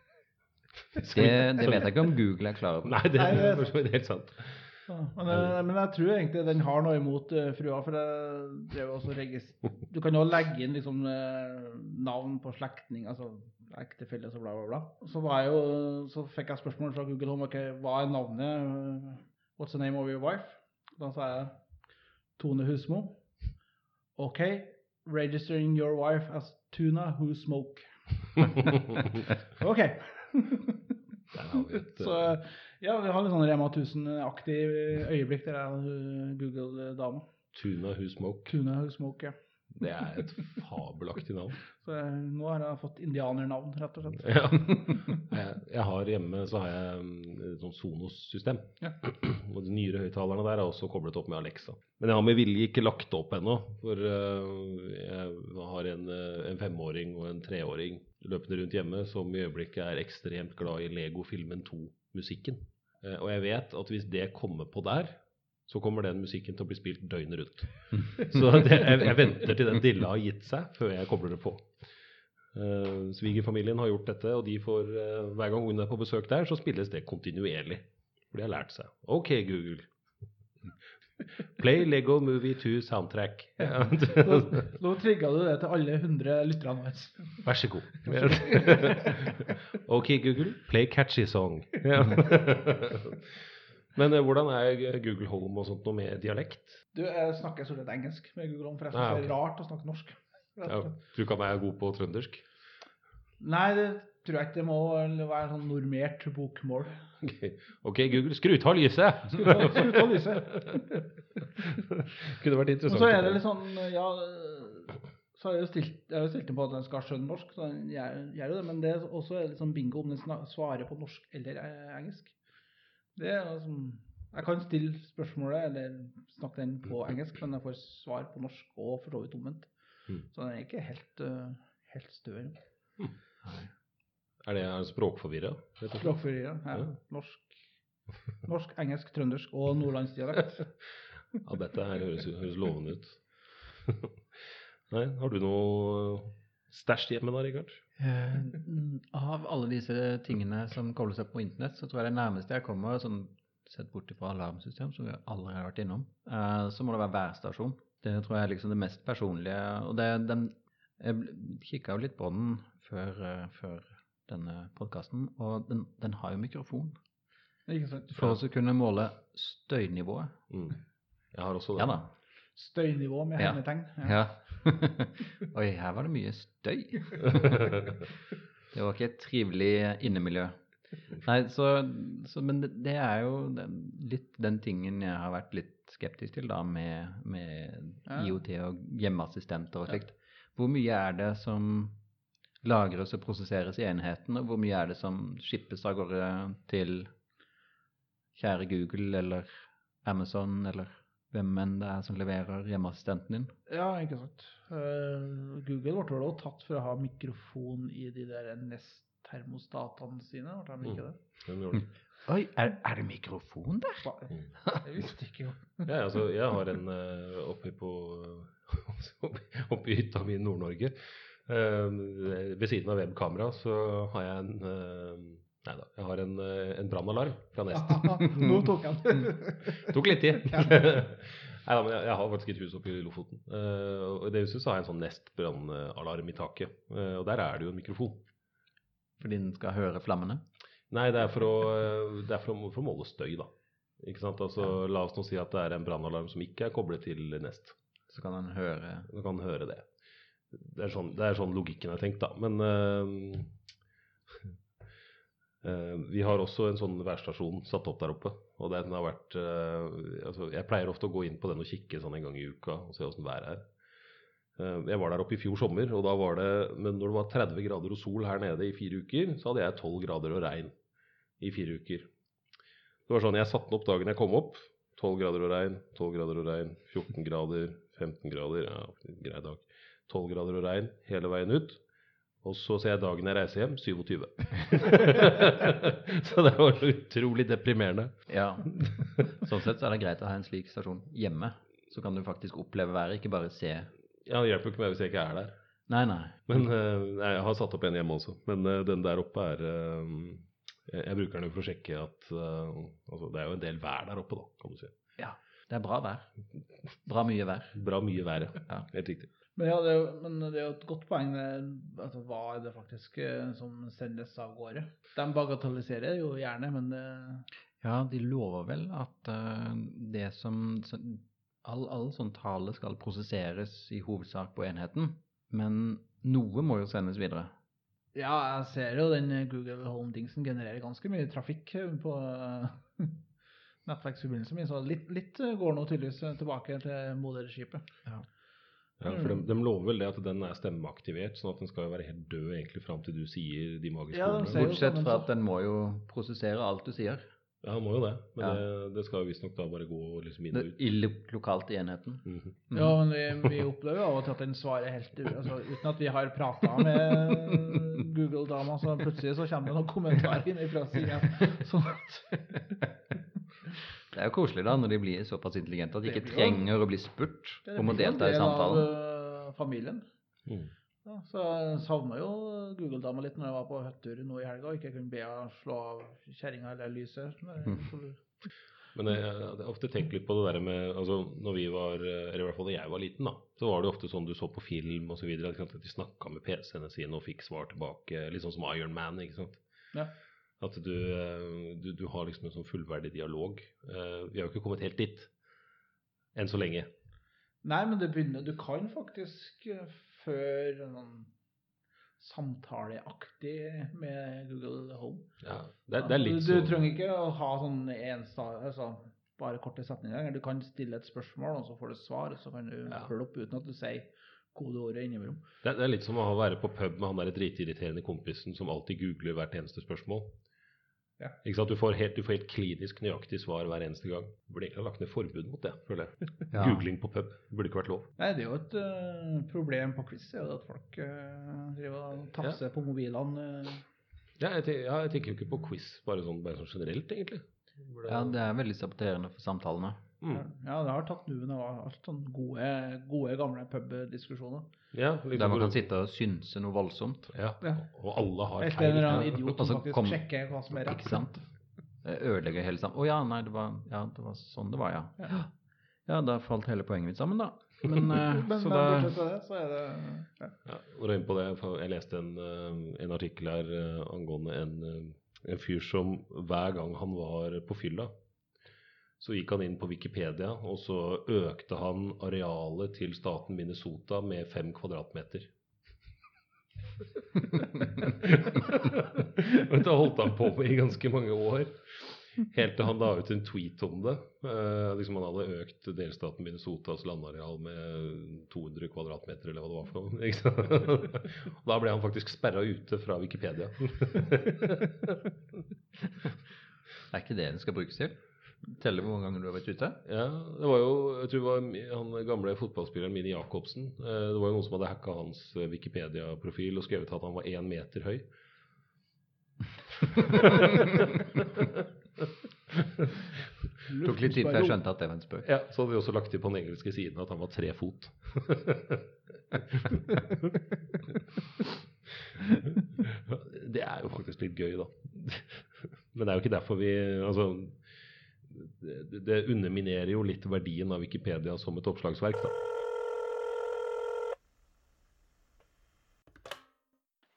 Speaker 4: Det, det vet jeg ikke om Google er klar over.
Speaker 2: Nei, det
Speaker 3: Nei, det-
Speaker 2: er for så vidt helt sant.
Speaker 3: Ja, men, eh, men jeg tror egentlig den har noe imot uh, frua, for jeg drev også regis- Du kan jo legge inn liksom eh, navn på slektning, altså ektefelle så bla, bla, bla. Så, var jeg jo, så fikk jeg spørsmål fra Google om okay, hva er navnet, eh, what's the name of your wife? Da sa jeg Tone Husmo. Ok, registering your wife as Tuna Who Smoke. Ok. Så
Speaker 2: eh,
Speaker 3: ja, vi har litt sånn Rema 1000-aktig øyeblikk der jeg er Google-dama.
Speaker 2: Tuna Who Smoke.
Speaker 3: Tuna Who Smoke, ja.
Speaker 2: Det er et fabelaktig navn.
Speaker 3: Så jeg, nå har jeg fått indianernavn, rett og slett.
Speaker 2: Ja. Jeg, jeg har hjemme så har jeg et sånt Sonos-system.
Speaker 3: Ja.
Speaker 2: Og de nyere høyttalerne der er også koblet opp med Alexa. Men jeg har med vilje ikke lagt opp ennå. For øh, jeg har en, øh, en femåring og en treåring løpende rundt hjemme som i øyeblikket er ekstremt glad i Lego-filmen 2-musikken. Eh, Og jeg vet at hvis det kommer på der, så kommer den musikken til å bli spilt døgnet rundt. Så det, jeg, jeg venter til den dilla har gitt seg, før jeg kobler det på. Uh, Svigerfamilien har gjort dette, og de får, uh, hver gang hun er på besøk der, så spilles det kontinuerlig. For de har lært seg. OK, Google. Play Lego Movie 2 soundtrack. Ja.
Speaker 3: Så, nå trigga du det til alle 100 lytterne våre.
Speaker 2: Vær så god. OK, Google. Play catchy song. Ja. Men eh, hvordan er Google Home og sånt noe med dialekt?
Speaker 3: Du, jeg snakker stort sett engelsk med Google Home, for jeg syns det er rart å snakke norsk.
Speaker 2: Ja,
Speaker 3: tror
Speaker 2: du han er god på trøndersk?
Speaker 3: Nei, det tror jeg ikke. Det må være sånn normert bokmål.
Speaker 2: Ok, Ok, Google, skru av lyset!
Speaker 3: Skru av- lyset.
Speaker 2: Kunne vært interessant.
Speaker 3: Og
Speaker 2: så
Speaker 3: er det litt sånn Ja, så har jeg jo stilt, jeg har jo stilt på at den skal skjønne norsk, så den gjør, gjør jo det. Men det er også litt sånn bingo om den svarer på norsk eller eh, engelsk. Det er liksom Jeg kan stille spørsmålet eller snakke den på engelsk, men jeg får svar på norsk og for så vidt omvendt.
Speaker 2: Mm.
Speaker 3: Så den er ikke helt, uh, helt støl.
Speaker 2: Er det er det språkforvirra?
Speaker 3: Språkforvirra. Ja.
Speaker 2: Ja.
Speaker 3: Norsk, norsk, engelsk, trøndersk og nordlandsdialekt.
Speaker 2: Ja, dette her høres, høres lovende ut. Nei, har du noe stæsj hjemme da, Rikard?
Speaker 4: Eh, Av alle disse tingene som kobler seg på internett, så tror jeg det nærmeste jeg kommer, sånn sett bort fra alarmsystem, som vi allerede har vært innom, eh, så må det være værstasjon. Det tror jeg er liksom det mest personlige. Og det, den, jeg kikka jo litt på den før, eh, før denne podkasten, og den, den har jo mikrofon. For å kunne måle støynivået.
Speaker 2: Mm. Jeg har også det.
Speaker 4: Ja da.
Speaker 3: Støynivå med
Speaker 4: Ja.
Speaker 3: hermetegn.
Speaker 4: Ja. Oi, her var det mye støy. Det var ikke et trivelig innemiljø. Nei, så, så Men det, det er jo den, litt den tingen jeg har vært litt skeptisk til, da, med, med
Speaker 3: Ja.
Speaker 4: IOT og hjemmeassistenter og slikt. Hvor mye er det som lagres og prosesseres i enheten, og hvor mye er det som skippes av gårde til kjære Google eller Amazon eller hvem enn det er som leverer hjemmeassistenten din?
Speaker 3: Ja, ikke sant. Uh, Google ble vel også tatt for å ha mikrofon i de der Nest-termostatene sine, ble de ikke det?
Speaker 2: Mm. det.
Speaker 4: Oi, er, er det mikrofon der?
Speaker 3: Mm. Jeg visste ikke jo.
Speaker 2: Ja, altså, jeg har en uh, oppe på oppe oppi hytta mi i Nord-Norge. Uh, ved siden av webkamera så har jeg en, Nei da. Jeg har en, eh, en brannalarm fra Nest.
Speaker 3: Nå tok han den.
Speaker 2: Tok litt tid. Nei da, men jeg, jeg har faktisk et hus oppe i Lofoten. Uh, og I det huset så har jeg en sånn Nest brannalarm i taket. Uh, og der er det jo en mikrofon.
Speaker 4: Fordi den skal høre flammene.
Speaker 2: Nei, det er for å, det er for å, for å måle støy, da. Ikke sant? Altså, La oss nå si at det er en brannalarm som ikke er koblet til Nest.
Speaker 4: Så kan den høre
Speaker 2: Så kan den høre det. Det er sånn, det er sånn logikken er tenkt, da. Men eh, vi har også en sånn værstasjon satt opp der oppe. Og den har vært eh, altså, Jeg pleier ofte å gå inn på den og kikke sånn en gang i uka og se åssen været er. Eh, jeg var der oppe i fjor sommer, og da var det Men når det var 30 grader og sol her nede i fire uker, så hadde jeg 12 grader og regn i fire uker. Det var sånn, Jeg satte den opp dagen jeg kom opp. 12 grader og regn, 12 grader og regn, 14 grader, 15 grader. Ja, grei dag. 12 grader og regn hele veien ut. Og så ser jeg dagen jeg reiser hjem, 27. så det var utrolig deprimerende.
Speaker 4: Ja. Sånn sett så er det greit å ha en slik stasjon hjemme. Så kan du faktisk oppleve været, ikke bare se
Speaker 2: Ja, Det hjelper ikke meg hvis jeg ikke er der.
Speaker 4: Nei, nei.
Speaker 2: Men uh, Jeg har satt opp en hjemme også. Men uh, den der oppe er uh, jeg, bruker den jo for å sjekke at altså, Det er jo en del vær der oppe, da, kan du si. Ja.
Speaker 4: Det er bra vær. Bra mye vær.
Speaker 2: Bra mye vær, ja.
Speaker 4: Ja.
Speaker 2: Helt riktig.
Speaker 3: Men, ja, det men det er jo et godt poeng. Altså, hva er det faktisk eh, som sendes av gårde? De bagatelliserer jo gjerne, men det,
Speaker 4: Ja, de lover vel at uh, det som all, all sånn tale skal prosesseres i hovedsak på enheten, men noe må jo sendes videre.
Speaker 3: Ja, jeg ser jo den Google Home-dingsen genererer ganske mye trafikk på uh, nettverksforbindelsen min, så litt, litt går nå tydeligvis tilbake til moderskipet.
Speaker 2: Ja, for de, de lover vel det at den er stemmeaktivert, sånn at den skal være helt død egentlig fram til du sier de magiske
Speaker 3: Ja, de
Speaker 2: ordene.
Speaker 3: jo
Speaker 4: Bortsett fra at den må jo prosessere alt du sier.
Speaker 2: Ja, han må jo det. Men
Speaker 4: Ja.
Speaker 2: det, det skal jo visstnok da bare gå liksom inn og ut.
Speaker 4: I lo- lokalt i enheten.
Speaker 2: Mhm.
Speaker 4: Mm.
Speaker 3: Ja, men vi, vi opplever av og til at den svarer helt altså, Uten at vi har prata med Google-dama, så plutselig så kommer det noen kommentarer inn fra sida. Sånn at
Speaker 4: Det er jo koselig da, når de blir såpass intelligente at de ikke trenger å bli spurt
Speaker 3: det
Speaker 4: om å delta i
Speaker 3: del
Speaker 4: samtalen.
Speaker 3: Av, øh, familien.
Speaker 2: Mm.
Speaker 3: Ja, så jeg savna jo Google-dama litt når jeg var på hyttetur nå i helga og ikke kunne be henne slå av kjerringa eller lyset. Men-
Speaker 2: Men jeg, jeg ofte tenkt litt på det der med altså Når vi var, eller i hvert fall da jeg var liten, da, så var det ofte sånn du så på film videre, at de snakka med PC-ene sine og fikk svar tilbake, litt sånn som Iron Man, ikke sant.
Speaker 3: Ja.
Speaker 2: At du, eh, du, du har liksom en sånn fullverdig dialog. Eh, Vi har jo ikke kommet helt dit enn så lenge.
Speaker 3: Nei, men det begynner Du kan faktisk før føre noen samtaleaktig med Google Home.
Speaker 2: Ja, det, det er litt
Speaker 3: du, du
Speaker 2: sånn
Speaker 3: trenger ikke å ha sånn en altså, bare korte setninger. Du kan stille et spørsmål, og så får du svar, og så kan du
Speaker 2: Ja.
Speaker 3: følge opp uten at du sier kodeordet innimellom.
Speaker 2: det, det er litt som å være på pub med han der dritirriterende kompisen som alltid googler hvert eneste spørsmål.
Speaker 3: Ja.
Speaker 2: Ikke sant? Du får, helt, du får helt klinisk nøyaktig svar hver eneste gang. Du burde egentlig ha lagt ned forbud mot det, føler jeg.
Speaker 4: Ja.
Speaker 2: Googling på pub burde ikke vært lov.
Speaker 3: Nei, det er jo et uh, problem på quiz, er jo at folk uh, driver og tafser på mobilene. Uh.
Speaker 2: Ja, jeg, ja, jeg tenker jo ikke på quiz, bare sånn, bare sånn generelt, egentlig. Burde-
Speaker 4: Ja, det er veldig saboterende for samtalene.
Speaker 2: Mm.
Speaker 3: Ja, det har tatt nuven av alt sånn gode, gode gamle pubdiskusjoner.
Speaker 2: ja,
Speaker 4: Der
Speaker 2: liksom,
Speaker 4: man kan sitte og synse noe voldsomt.
Speaker 2: ja,
Speaker 3: Ja.
Speaker 2: og alle har feil.
Speaker 3: Et eller
Speaker 4: annet
Speaker 3: idiot som faktisk
Speaker 4: kom-
Speaker 3: sjekker hva som er rett.
Speaker 4: Ikke sant? Ødelegger hele sammen. Å ja, nei, det var, ja, det var sånn det var, ja.
Speaker 3: Ja.
Speaker 4: Ja, da falt hele poenget mitt sammen, da. Men, eh,
Speaker 3: Men,
Speaker 4: så
Speaker 3: men
Speaker 4: da
Speaker 3: bortsett fra det, så er det ja.
Speaker 2: Ja, og da inn på det, for jeg leste en, eh, en artikkel her eh, angående en, en fyr som hver gang han var på fylla, så gikk han inn på Wikipedia, og så økte han arealet til staten Minnesota med fem kvadratmeter. Dette holdt han på med i ganske mange år. Helt til han la ut en tweet om det. Eh, liksom Han hadde økt delstaten Minnesotas landareal med 200 kvadratmeter, eller hva det var for noe. Og da ble han faktisk sperra ute fra Wikipedia.
Speaker 4: er ikke det den skal brukes til. Telle hvor mange ganger du har vært ute.
Speaker 2: Ja, det var jo jeg tror det var han gamle fotballspilleren Mini Jacobsen. Eh, Det var jo noen som hadde hacka hans eh, Wikipedia-profil og skrevet at han var én meter høy.
Speaker 4: Tok litt tid før jeg skjønte at det var en spøk.
Speaker 2: Ja, Så hadde vi også lagt til på den engelske siden at han var tre fot. det er jo faktisk litt gøy, da. men det er jo ikke derfor vi Altså, det, det underminerer jo litt verdien av Wikipedia som et oppslagsverk, da.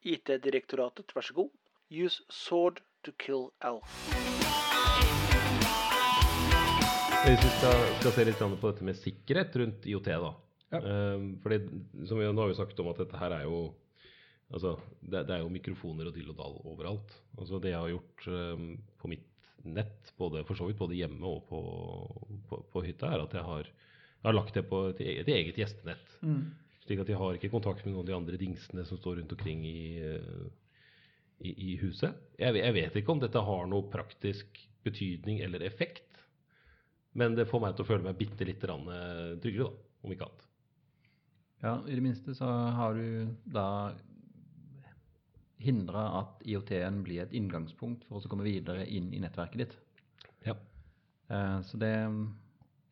Speaker 1: IT-direktoratet, vær så god. Use sword to kill elf.
Speaker 2: Hvis vi skal, skal se litt på dette med sikkerhet rundt IOT, da.
Speaker 3: Ja.
Speaker 2: Eh, fordi, som vi, nå har vi snakket om at dette her er jo Altså, det, det er jo mikrofoner og dill og dall overalt. Altså, det jeg har gjort um, på mitt nett, både, for så vidt både hjemme og på, på, på hytta, er at jeg har, jeg har lagt det på et, et eget gjestenett.
Speaker 3: Mm.
Speaker 2: Slik at jeg har ikke kontakt med noen av de andre dingsene som står rundt omkring i, eh, i, i huset. Jeg, jeg vet ikke om dette har noe praktisk betydning eller effekt, men det får meg til å føle meg bitte litt eh, tryggere, da, om ikke annet.
Speaker 4: Ja, i det minste så har du da hindra at IOT-en blir et inngangspunkt for å komme videre inn i nettverket ditt.
Speaker 2: Ja.
Speaker 4: Eh, Så det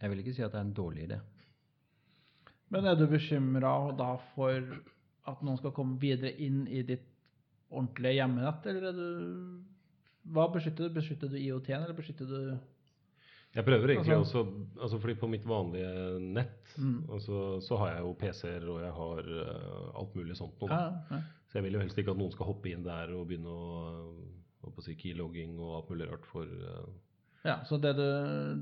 Speaker 4: Jeg vil ikke si at det er en dårlig idé.
Speaker 3: Men er du bekymra da for at noen skal komme videre inn i ditt ordentlige hjemmenett, eller er du Hva beskytter du? Beskytter du IOT-en, eller beskytter du
Speaker 2: Jeg prøver egentlig
Speaker 3: Altså-
Speaker 2: også, altså fordi på mitt vanlige nett,
Speaker 3: Mm.
Speaker 2: altså, så har jeg jo PC-er og jeg har uh, alt mulig sånt noe.
Speaker 3: Ja, ja.
Speaker 2: Så jeg vil jo helst ikke at noen skal hoppe inn der og begynne å, å si keylogging og alt mulig rart for uh...
Speaker 3: ja så det du,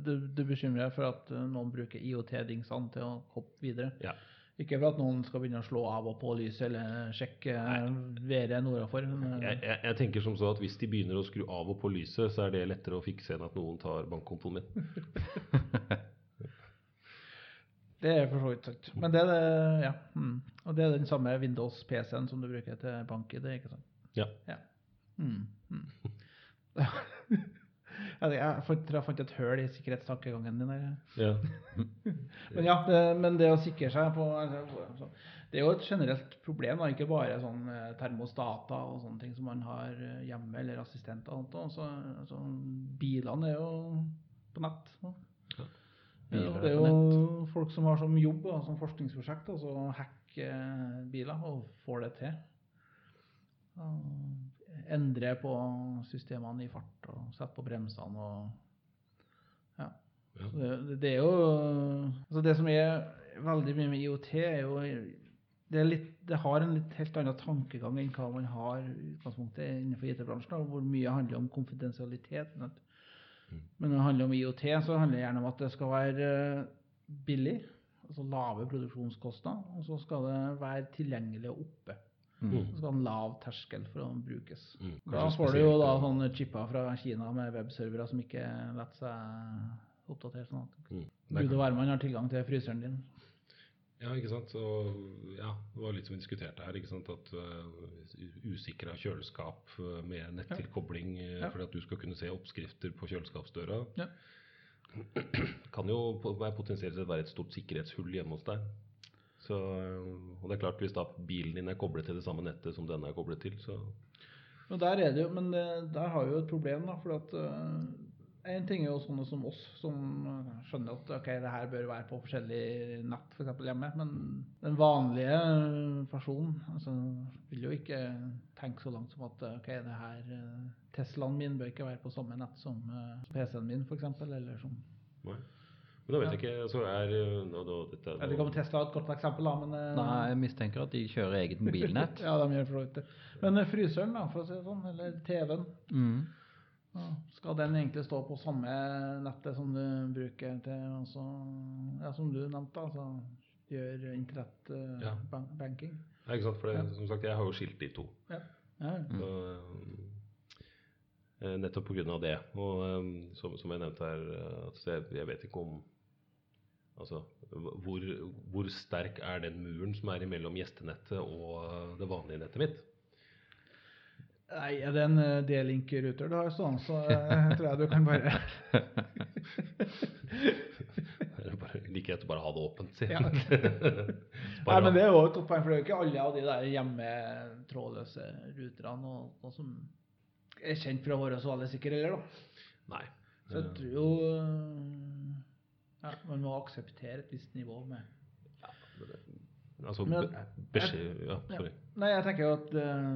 Speaker 3: du, du bekymrer deg for at eh, noen bruker IOT-dingsene til å hoppe videre?
Speaker 2: Ja.
Speaker 3: Ikke for at noen skal begynne å slå av og på lyset eller sjekke eh, været nordafor.
Speaker 2: Jeg, jeg, jeg tenker som så at hvis de begynner å skru av og på lyset, så er det lettere å fikse enn at noen tar bankkontoen min.
Speaker 3: Det er for så vidt sant. Men det er det, ja. Mm. Og det er den samme Windows-PC-en som du bruker til bank-ID, ikke sant?
Speaker 2: Ja.
Speaker 3: Ja. Mm. Mm. jeg, fant- jeg fant et høl i sikkerhetstankegangen din der.
Speaker 2: Ja.
Speaker 3: Men ja, det, men det å sikre seg på altså, Det er jo et generelt problem, da, ikke bare sånn eh, termostater og sånne ting som man har eh, hjemme, eller assistenter og sånt. også. Altså, bilene er jo på nett. nå. Det
Speaker 4: Ja,
Speaker 3: det er jo folk som har som jobb og som forskningsprosjekt altså å hacke biler, og får det til. Endre på systemene i fart og sette på bremsene og ja.
Speaker 2: Ja.
Speaker 3: Det, det er jo altså Det som er veldig mye med IOT, er jo det, er litt, det har en litt helt annen tankegang enn hva man har utgangspunktet innenfor IT-bransjen, hvor mye handler om konfidensialitet. men at- Men når det handler om IOT, så handler det gjerne om at det skal være eh, billig, altså lave produksjonskostnader, og så skal det være tilgjengelig og oppe.
Speaker 4: Mm.
Speaker 3: Så skal det ha en lav terskel for å brukes.
Speaker 2: Mm.
Speaker 3: Da får du jo da sånne chipper fra Kina med webservere som ikke lar seg oppdatere sånn at
Speaker 2: Mm.
Speaker 3: Gud og hvermann har tilgang til fryseren din.
Speaker 2: Ja, ikke sant. Og ja, det var litt som vi diskuterte her, ikke sant. At uh, usikra kjøleskap uh, med nettilkobling ja.
Speaker 3: Ja.
Speaker 2: for at du skal kunne se oppskrifter på kjøleskapsdøra,
Speaker 3: Ja.
Speaker 2: kan jo potensielt sett være et stort sikkerhetshull hjemme hos deg. Så, uh, og det er klart, hvis da bilen din er koblet til det samme nettet som denne er koblet til, så
Speaker 3: Men der er det jo, men det, der har vi jo et problem, da. For at en ting er jo sånne som oss, som eh, skjønner at ok, det her bør være på forskjellig nett, f.eks. hjemme. Men den vanlige eh, personen altså, vil jo ikke tenke så langt som at eh, ok, det her Teslaen min bør ikke være på samme nett som PC-en min, f.eks. Eller som
Speaker 2: Nei. Men da vet jeg ikke så er uh, nå, da, dette,
Speaker 3: Jeg vet ikke om Tesla er et godt eksempel, da, men
Speaker 4: Nei, jeg mistenker at de kjører eget mobilnett.
Speaker 3: Ja, de gjør for så vidt det. Men fryseren, da, for å si det sånn, eller TV-en
Speaker 4: Mm.
Speaker 3: Ja, skal den egentlig stå på samme nettet som du bruker til også, ja, som du nevnte, altså gjør
Speaker 2: internettbanking?
Speaker 3: internettbanking?
Speaker 2: Ja, ikke sant, for det,
Speaker 3: Ja.
Speaker 2: som sagt, jeg har jo skilt de to.
Speaker 3: Ja.
Speaker 2: Så, uh, nettopp på grunn av det. Og um, som, som jeg nevnte her, altså, jeg, jeg vet ikke om Altså, hvor, hvor sterk er den muren som er imellom gjestenettet og eh, det vanlige nettet mitt?
Speaker 3: Nei, er det en eh, D-link-ruter du har sånn, så eh, tror jeg du kan bare
Speaker 2: Eller bare, like greit å bare ha det åpent, si.
Speaker 3: Ja. Nei, men det er jo et godt poeng, for det er jo ikke alle av de der hjemmetrådløse ruterne og, og som er kjent for å være så veldig sikre heller, da.
Speaker 2: Nei.
Speaker 3: Så jeg tror jo eh, ja, man må akseptere et visst nivå med
Speaker 2: Altså,
Speaker 3: Men-
Speaker 2: be- beskjed Ja,
Speaker 3: Ja.
Speaker 2: sorry.
Speaker 3: Nei, jeg tenker jo at eh,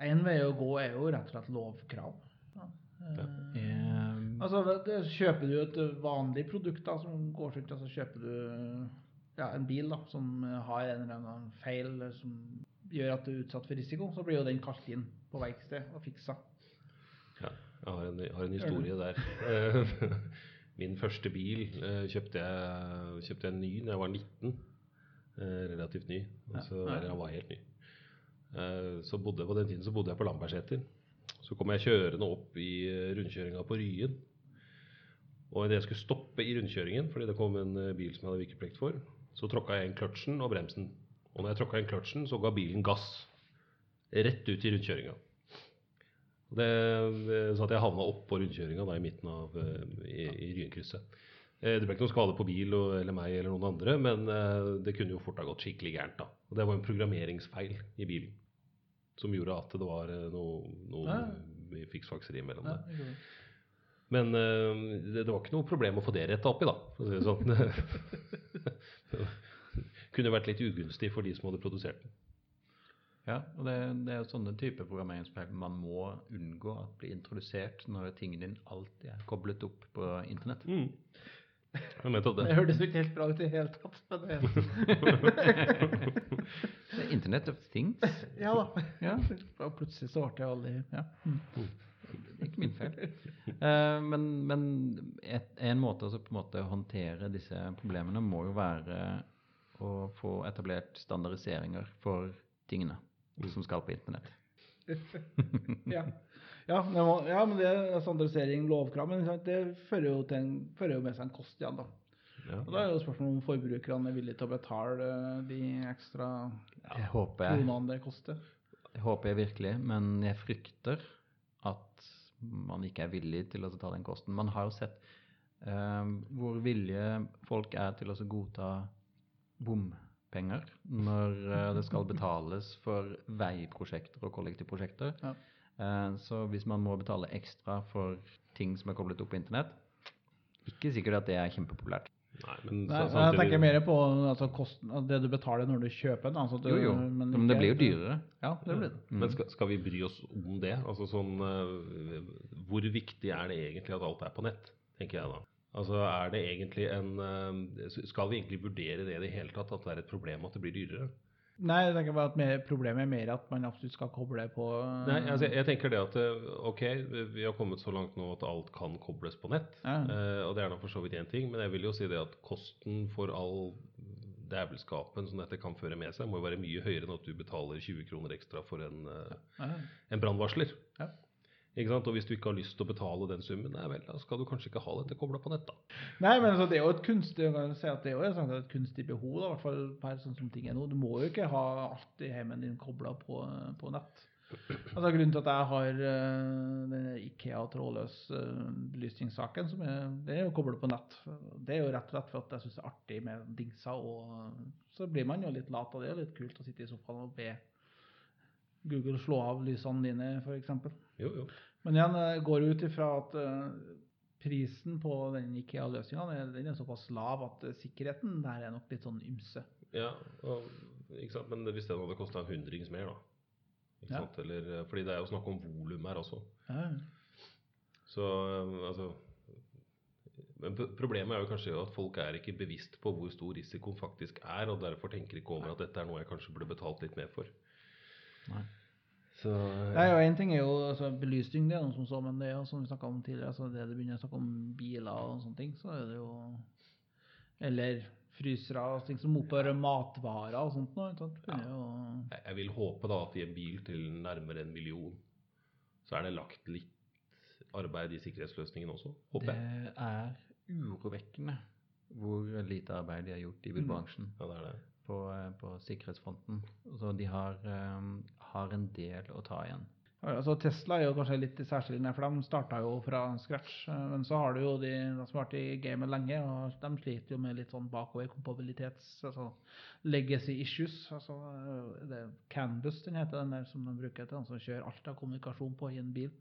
Speaker 3: En vei å gå er jo rett og slett lovkrav. Ja. Eh,
Speaker 4: Eh,
Speaker 3: Altså, det, Kjøper du et vanlig produkt da, som går rundt, og så kjøper du ja, en bil da, som har en eller annen feil som gjør at du er utsatt for risiko, så blir jo den kalt inn på verksted og fiksa.
Speaker 2: Ja, jeg har en, har en historie der. Min første bil eh, kjøpte jeg, kjøpte jeg ny da jeg var 19. eh, Relativt ny. Altså,
Speaker 3: Ja.
Speaker 2: Eller jeg var helt ny. Eh, Så bodde, på den tiden så bodde jeg på Lambertseter. Så kom jeg kjørende opp i eh, rundkjøringa på Ryen. Og idet jeg skulle stoppe i rundkjøringen, fordi det kom en eh, bil som jeg hadde vikeplikt for, så tråkka jeg inn kløtsjen og bremsen. Og når jeg tråkka inn kløtsjen, så ga bilen gass. Rett ut i rundkjøringa. Så at jeg havna oppå rundkjøringa da i midten av i, i Ryenkrysset. Det ble ikke noe skade på bil eller meg eller noen andre, men det kunne jo fort ha gått skikkelig gærent. da. Og Det var en programmeringsfeil i bilen som gjorde at det var eh, noe, noe
Speaker 3: Ja.
Speaker 2: fiksfakseri mellom
Speaker 3: Ja,
Speaker 2: det. Men eh, det, det var ikke noe problem å få det retta opp i, da. For å si det sånn. kunne vært litt ugunstig for de som hadde produsert den.
Speaker 4: Ja, og det, det er jo sånne typer programmeringsfeil man må unngå at blir introdusert når tingen din alltid er koblet opp på internett.
Speaker 2: Mm. Nettopp
Speaker 3: Det
Speaker 2: det.
Speaker 3: hørtes jo ikke helt bra ut i det hele tatt. Men det,
Speaker 4: er Internet of Things.
Speaker 3: ja da.
Speaker 4: Ja,
Speaker 3: Og plutselig så ble jeg aldri ja. Mm.
Speaker 4: det er ikke min feil. Uh, men men et, en måte å på en måte håndtere disse problemene må jo være å få etablert standardiseringer for tingene som skal på internett.
Speaker 3: Ja. Ja, må, ja, men det er standardisering, lovkrav, men det fører jo, til en, fører jo med seg en kost igjen. da.
Speaker 2: Ja.
Speaker 3: Og Da er jo spørsmålet om forbrukerne er villige til å betale de ekstra
Speaker 4: håper
Speaker 3: kronene det koster.
Speaker 4: Det håper jeg virkelig, men jeg frykter at man ikke er villig til å ta den kosten. Man har jo sett eh, hvor villige folk er til å godta bompenger når eh, det skal betales for veiprosjekter og kollektivprosjekter.
Speaker 3: Ja.
Speaker 4: Eh, så hvis man må betale ekstra for ting som er koblet opp på internett, ikke sikkert at det er kjempepopulært.
Speaker 2: Nei, men
Speaker 3: Nei,
Speaker 2: sa-
Speaker 3: jeg tenker mer på altså, kosten, det du betaler når du kjøper den. Altså,
Speaker 4: Jo, jo, men, det blir jo dyrere.
Speaker 3: Ja, det blir det.
Speaker 2: Men skal, skal vi bry oss om det? Altså sånn øh, Hvor viktig er det egentlig at alt er på nett, tenker jeg da. Altså er det egentlig en Skal vi egentlig vurdere det i det hele tatt, at det er et problem at det blir dyrere?
Speaker 3: Nei, jeg tenker bare at mer, problemet er mer at man absolutt skal koble på
Speaker 2: Nei, altså, jeg tenker det at øh, ok, vi har kommet så langt nå at alt kan kobles på nett.
Speaker 3: Ja.
Speaker 2: eh, og det er da for så vidt én ting, men jeg vil jo si det at kosten for all dævelskapen som dette kan føre med seg, må jo være mye høyere enn at du betaler 20 kroner ekstra for en, øh,
Speaker 3: ja.
Speaker 2: en brannvarsler.
Speaker 3: Ja.
Speaker 2: Og hvis du ikke har lyst til å betale den summen, nei vel, da skal du kanskje ikke ha dette kobla på nett, da.
Speaker 3: Nei, men altså, det er jo et kunstig si det er jo et, kunstig behov, da, i hvert fall per sånn som ting er nå. Du må jo ikke ha alt i heimen din kobla på, på nett. Altså, grunnen til at jeg har uh, denne Ikea trådløs uh, belysningssaken, som er, det er jo koblet på nett. Det er jo rett og slett for at jeg syns det er artig med dingser, og så blir man jo litt lat, og det er litt kult å sitte i sofaen og be Google slå av lysene dine, f.eks.
Speaker 2: Jo, jo.
Speaker 3: Men igjen, jeg går ut ifra at eh, prisen på den IKEA-løsninga den er såpass lav at eh, sikkerheten der er nok litt sånn ymse.
Speaker 2: Ja, og? Men hvis den hadde kosta en hundrings mer, da.
Speaker 3: Ja.
Speaker 2: Eller, eh, fordi det er jo snakk om volum her også.
Speaker 3: Ja.
Speaker 2: Så eh, altså men Problemet er jo kanskje at folk er ikke bevisst på hvor stor risikoen faktisk er, og derfor tenker ikke over at dette er noe jeg kanskje burde betalt litt mer for.
Speaker 4: Nei.
Speaker 2: Så
Speaker 3: Nei, og En ting er jo altså, belysning, det er noe som så, men det er jo som vi snakka om tidligere, altså det du begynner å snakke om biler og sånne ting, så er det jo Eller frysere og ting som oppbevarer matvarer og sånt noe. sant? Ja. jo-
Speaker 2: jeg, jeg vil håpe da at i en bil til nærmere en million, så er det lagt litt arbeid i sikkerhetsløsningen også, håper jeg.
Speaker 4: Det er urovekkende hvor lite arbeid de har gjort i bilbransjen
Speaker 2: Ja, det er det.
Speaker 4: på, eh, på sikkerhetsfronten. Så de har, eh, har en del å ta igjen.
Speaker 3: Ja, altså Tesla er jo kanskje litt særskilt, for de starta jo fra scratch. Men så har du jo de, de som har vært i gamet lenge, og de sliter jo med litt sånn bakoverkompabilitets, altså legacy issues. altså det er Canvas den heter, den der som de bruker til den som kjører alt av kommunikasjon på i en bil.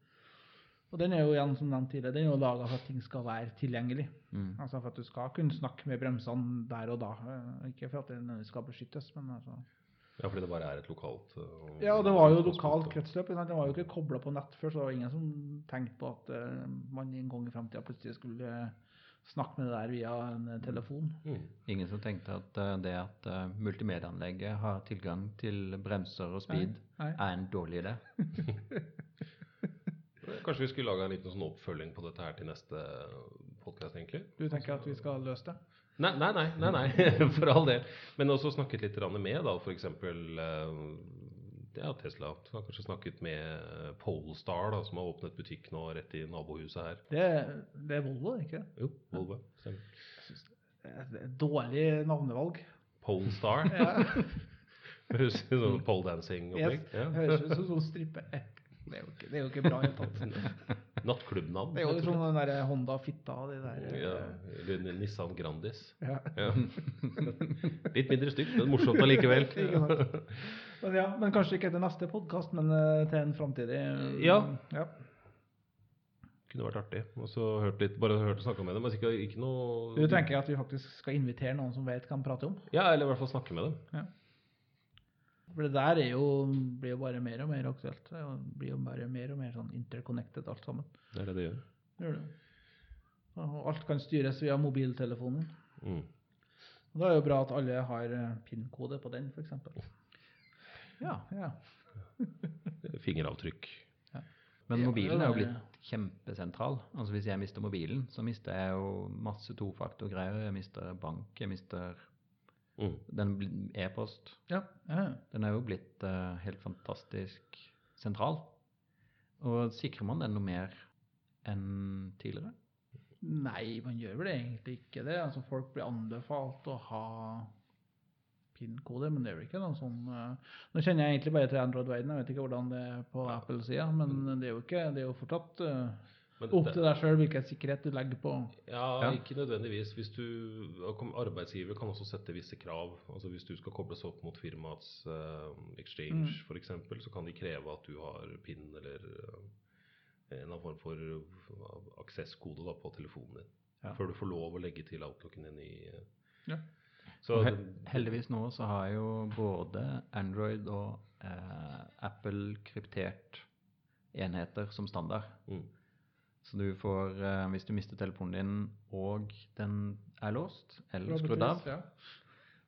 Speaker 3: Og den er jo igjen, som nevnt tidligere, den er jo laga for at ting skal være tilgjengelig.
Speaker 4: Mm.
Speaker 3: Altså for at du skal kunne snakke med bremsene der og da. eh, Ikke for at den skal beskyttes, men altså
Speaker 2: Ja, fordi det bare er et lokalt uh,
Speaker 3: Ja, det var jo lokalt kretsløp. ikke sant? Det var jo ikke kobla på nett før, så det var ingen som tenkte på at uh, man en gang i framtida plutselig skulle eh, snakke med det der via en eh, telefon.
Speaker 2: Mm.
Speaker 4: Ingen som tenkte at uh, det at uh, multimedieanlegget har tilgang til bremser og speed,
Speaker 3: Nei.
Speaker 4: er en dårlig idé.
Speaker 2: Kanskje vi skulle lage en liten sånn oppfølging på dette her til neste podkast, egentlig?
Speaker 3: Du tenker at vi skal løse det?
Speaker 2: Nei, nei, nei, nei, nei for all del. Men også snakket litt med, da, f.eks. Ja, Tesla. Så har kanskje snakket med Polestar, da, som har åpnet butikk nå rett i nabohuset her.
Speaker 3: Det, det er Volvo, ikke det?
Speaker 2: Jo, Volvo. Stemmer.
Speaker 3: Er dårlig navnevalg.
Speaker 2: Polestar.
Speaker 3: Ja.
Speaker 2: Høres ut som pole dancing-opplegg.
Speaker 3: Yes. Høres ut som sånn strippe. Det er jo ikke, det er jo ikke bra i det hele tatt.
Speaker 2: Nattklubbnavn.
Speaker 3: Det er jo sånn den der Honda Fitta de der
Speaker 2: Ja, eller Nissan Grandis.
Speaker 3: ja.
Speaker 2: Ja. Litt mindre stygt, men morsomt allikevel.
Speaker 3: Men, ja, men kanskje ikke til neste podkast, men eh, til en framtidig eh,
Speaker 2: Ja.
Speaker 3: ja.
Speaker 2: Kunne vært artig. Og så hørt litt, bare hørt og snakka med dem. Men ikke, ikke noe
Speaker 3: Du tenker at vi faktisk skal invitere noen som vet hva de prater om?
Speaker 2: Ja, eller i hvert fall snakke med dem.
Speaker 3: For det der er jo, blir jo bare mer og mer aktuelt. Det blir jo bare mer og mer sånn interconnected alt sammen.
Speaker 2: Det er det det gjør.
Speaker 3: Det gjør det. Og alt kan styres via mobiltelefonen.
Speaker 2: Mm.
Speaker 3: Og da er det jo bra at alle har eh, PIN-kode på den, f.eks. Ja, ja.
Speaker 2: Fingeravtrykk.
Speaker 4: Men mobilen er jo blitt kjempesentral. Altså Hvis jeg mister mobilen, så mister jeg jo masse tofaktorgreier. Jeg mister bank, jeg mister
Speaker 2: Mm.
Speaker 4: den e-post.
Speaker 3: ja. ja.
Speaker 4: Den er jo blitt uh, helt fantastisk sentral. Og sikrer man den noe mer enn tidligere?
Speaker 3: Nei, man gjør vel egentlig ikke det. Altså, folk blir anbefalt å ha PIN-kode, men det er vel ikke noe sånn uh, Nå kjenner jeg egentlig bare til Android-verdenen, jeg vet ikke hvordan det er på Apple-sida, men det er jo ikke, det er jo fortsatt
Speaker 2: Men
Speaker 3: opp til deg sjøl hvilken sikkerhet du legger på.
Speaker 2: Ja,
Speaker 4: Ja.
Speaker 2: ikke nødvendigvis. Hvis du, Arbeidsgiver kan også sette visse krav. Altså Hvis du skal kobles opp mot firmaets uh, exchange
Speaker 3: Mm.
Speaker 2: eksempel, så kan de kreve at du har PIN eller uh, en eller annen form for uh, aksesskode på telefonen din.
Speaker 4: Ja.
Speaker 2: Før du får lov å legge til outlooken din i uh,
Speaker 3: Ja.
Speaker 2: Så
Speaker 4: he heldigvis nå så har jo både Android og Apple kryptert enheter som standard.
Speaker 2: Mm.
Speaker 4: Så du får, eh, hvis du mister telefonen din og den er låst eller skrudd av,
Speaker 3: Ja.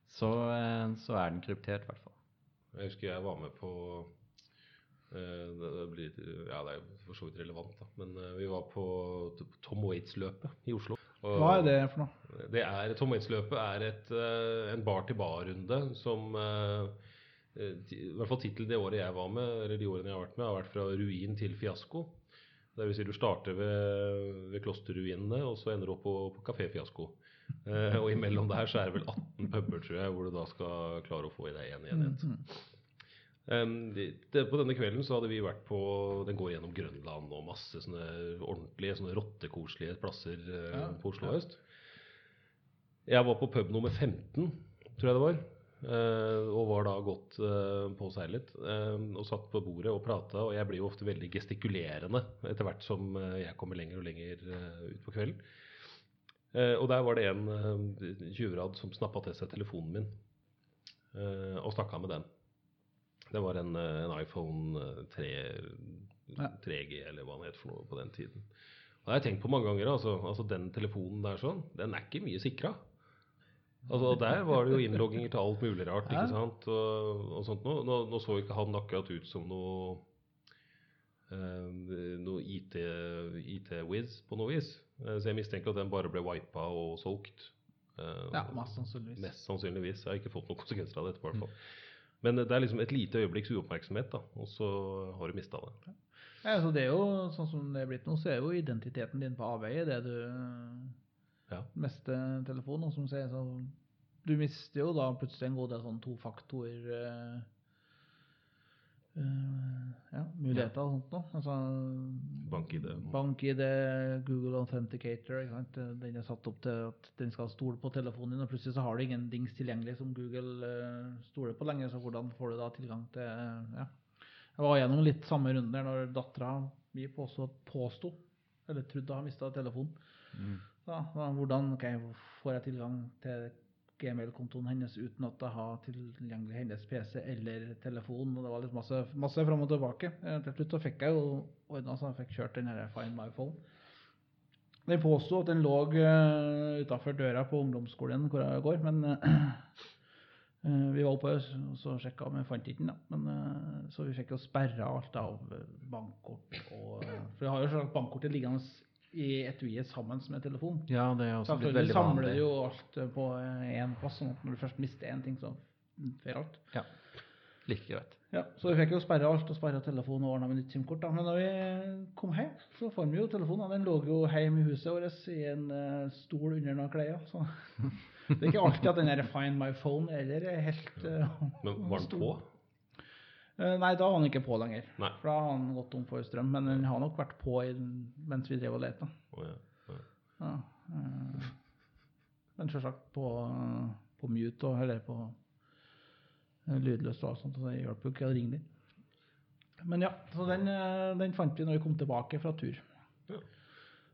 Speaker 4: så, eh, så er den kryptert i hvert fall.
Speaker 2: Jeg husker jeg var med på eh, det det blir, Ja, det er for så vidt relevant, da. Men eh, vi var på Tom Waits-løpet i Oslo. Og
Speaker 3: Hva er det for noe?
Speaker 2: Det er, Tom Waits-løpet er et, eh, en bar-til-bar-runde som eh, I hvert fall tittelen det året jeg var med, eller de årene jeg har vært med, har vært 'Fra ruin til fiasko'. Det vil si du starter ved, ved klosterruinene, og så ender du opp på, på Kafé Fiasko. Eh, og imellom der så er det vel 18 puber, tror jeg, hvor du da skal klare å få i deg én enhet.
Speaker 3: Mhm.
Speaker 2: Um, de, de, på denne kvelden så hadde vi vært på Den går gjennom Grønland og masse sånne ordentlige, sånne rottekoselige plasser eh,
Speaker 3: Ja,
Speaker 2: på Oslo
Speaker 3: ja.
Speaker 2: øst. Jeg var på pub nummer 15, tror jeg det var. Eh, og var da godt uh, påseilet. eh, og satt på bordet og prata. Og jeg blir jo ofte veldig gestikulerende etter hvert som eh, jeg kommer lenger og lenger ut på kvelden. Eh, og der var det en uh, tjuvrad som snappa til seg telefonen min eh, og snakka med den. Det var en, eh, en iPhone eh, 3, 3G, eller hva den het for noe på den tiden. Og det har jeg tenkt på mange ganger. Altså, altså Den telefonen der sånn, den er ikke mye sikra. Altså, der var det jo innlogginger til alt mulig rart. Ikke sant? Og, og sånt. Nå, nå så ikke han akkurat ut som noe Uh, noe IT-whiz på noe vis. Uh, så jeg mistenker at den bare ble wipa og solgt. Uh,
Speaker 3: Ja, mest sannsynligvis.
Speaker 2: Mest sannsynligvis. Jeg har ikke fått noen konsekvenser av det etterpå. Mm. Men det er liksom et lite øyeblikks uoppmerksomhet, da, og så har du mista det.
Speaker 3: Ja, altså det er jo sånn som det er blitt nå, så er jo identiteten din på avveie det du
Speaker 2: Ja.
Speaker 3: meste telefonen. Og som sier, så du mister jo da plutselig en god del sånn tofaktor uh, uh, ja, muligheter og sånt noe. Altså,
Speaker 2: BankID.
Speaker 3: BankID, Google Authenticator. Ikke sant? Den er satt opp til at den skal stole på telefonen din, og plutselig så har du ingen dings tilgjengelig som Google uh, stoler på lenger. Så hvordan får du da tilgang til ja. Jeg var gjennom litt samme runde der når dattera mi også påsto, eller trodde å ha mista telefonen.
Speaker 4: Mm.
Speaker 3: Da, da, hvordan okay, får jeg tilgang til gmail-kontoen hennes uten at jeg har tilgjengelig hennes PC eller telefon. og Det var litt masse, masse fram og tilbake. Eh, Til slutt så fikk jeg jo ordna så jeg fikk kjørt den her Find my phone. Den påsto at den lå uh, utafor døra på ungdomsskolen hvor jeg går, men eh, eh, vi var oppe og så sjekka, men fant ikke den. da. Men, eh, så vi fikk jo sperra alt av eh, bankkort og eh, For vi har jo selvsagt bankkortet liggende i etuiet sammen med telefonen.
Speaker 4: Ja, det er også blitt veldig
Speaker 3: samler
Speaker 4: vanlig.
Speaker 3: du jo alt eh, på én plass, sånn at når du først mister én ting, så fer alt.
Speaker 4: Ja, like greit.
Speaker 3: Ja, Så vi fikk jo sperra alt og sperra telefonen og ordna med nytt SIM-kort. da. Men da vi kom hjem, så fant vi jo telefonen. Den lå jo hjemme i huset vårt i en eh, stol under noen klær. Så det er ikke alltid at den der Find my phone eller er helt uh,
Speaker 2: Men var den på?
Speaker 3: Eh, Nei, da var han ikke på lenger.
Speaker 2: Nei.
Speaker 3: For da har han gått tom for strøm. Men han har nok vært på i, mens vi drev og lette.
Speaker 2: Å, ja.
Speaker 3: Ja, eh, men selvsagt på, på mute og eller på eh, lydløst og alt sånt, så det hjelper jo ikke å ringe den. Men ja, så den, den fant vi når vi kom tilbake fra tur.
Speaker 2: Ja.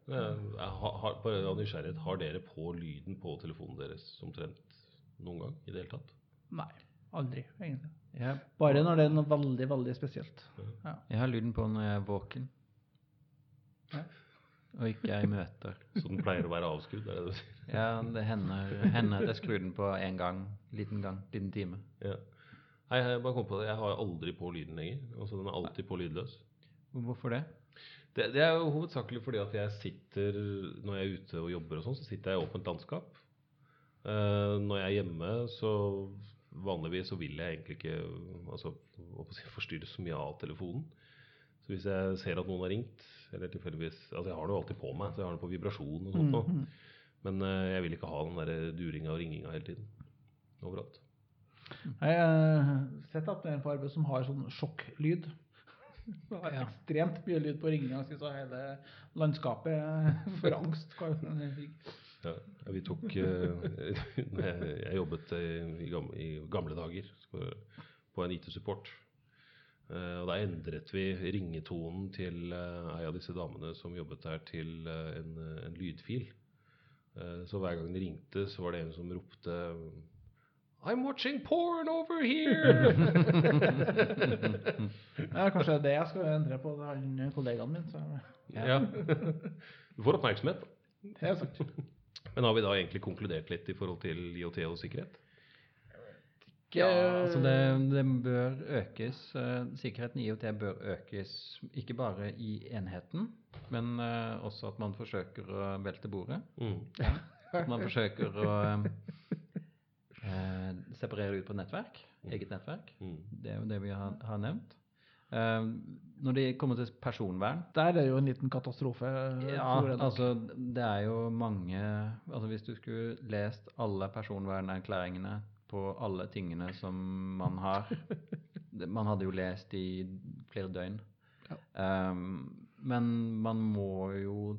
Speaker 2: Har, har, bare av nysgjerrighet, har dere på lyden på telefonen deres omtrent noen gang i det hele tatt?
Speaker 3: Nei, aldri egentlig.
Speaker 4: Ja,
Speaker 3: Bare når det er noe veldig, veldig spesielt. Ja.
Speaker 4: jeg har lyden på når jeg er våken.
Speaker 3: Ja.
Speaker 4: Og ikke er i møter.
Speaker 2: Så den pleier å være avskrudd? er det det du sier?
Speaker 4: Ja, det hender, hender at jeg skrur den på én gang. Liten gang. Liten time.
Speaker 2: Ja. Nei, jeg bare kom på det. Jeg har aldri på lyden lenger. Altså, den er alltid på lydløs.
Speaker 4: Hvorfor det?
Speaker 2: Det, det er jo hovedsakelig fordi at jeg sitter Når jeg er ute og jobber og sånn, så sitter jeg i åpent landskap. Uh, når jeg er hjemme, så vanligvis så vil jeg egentlig ikke altså, forstyrre så mye av telefonen. Så hvis jeg ser at noen har ringt, eller tilfeldigvis Altså jeg har det jo alltid på meg, så jeg har den på vibrasjon og sånt mm,
Speaker 3: Mhm.
Speaker 2: Men uh, jeg vil ikke ha den der duringa og ringinga hele tiden. Overalt.
Speaker 3: Jeg har sett at det er en på arbeid som har sånn sjokklyd. Det var ekstremt mye lyd på ringinga, så hele landskapet for angst.
Speaker 2: Ja, vi tok eh, jeg, jobbet eh, i gamle, i gamle dager på en IT-support. Eh, og da endret vi ringetonen til uh, ei av disse damene som jobbet der, til eh, en, en lydfil. Eh, så hver gang de ringte, så var det en som ropte I'm watching porn over here!
Speaker 3: Ja, kanskje det er det jeg skal endre på han kollegaen min. Så
Speaker 2: ja. Du får oppmerksomhet. da.
Speaker 3: er sant.
Speaker 2: Men har vi da egentlig konkludert litt i forhold til IoT og sikkerhet?
Speaker 4: Ja, altså det, det bør økes. eh, Sikkerheten i IoT bør økes ikke bare i enheten, men eh, også at man forsøker å velte bordet.
Speaker 2: Mm.
Speaker 4: At man forsøker å eh, eh, separere ut på nettverk, eget nettverk.
Speaker 2: Mm.
Speaker 4: Det er jo det vi har, har nevnt. Eh, når det kommer til personvern
Speaker 3: Der er det jo en liten katastrofe.
Speaker 4: ja,
Speaker 3: jeg nok.
Speaker 4: altså det er jo mange Altså hvis du skulle lest alle personvernerklæringene på alle tingene som man har Man hadde jo lest i flere døgn. Um, men man må jo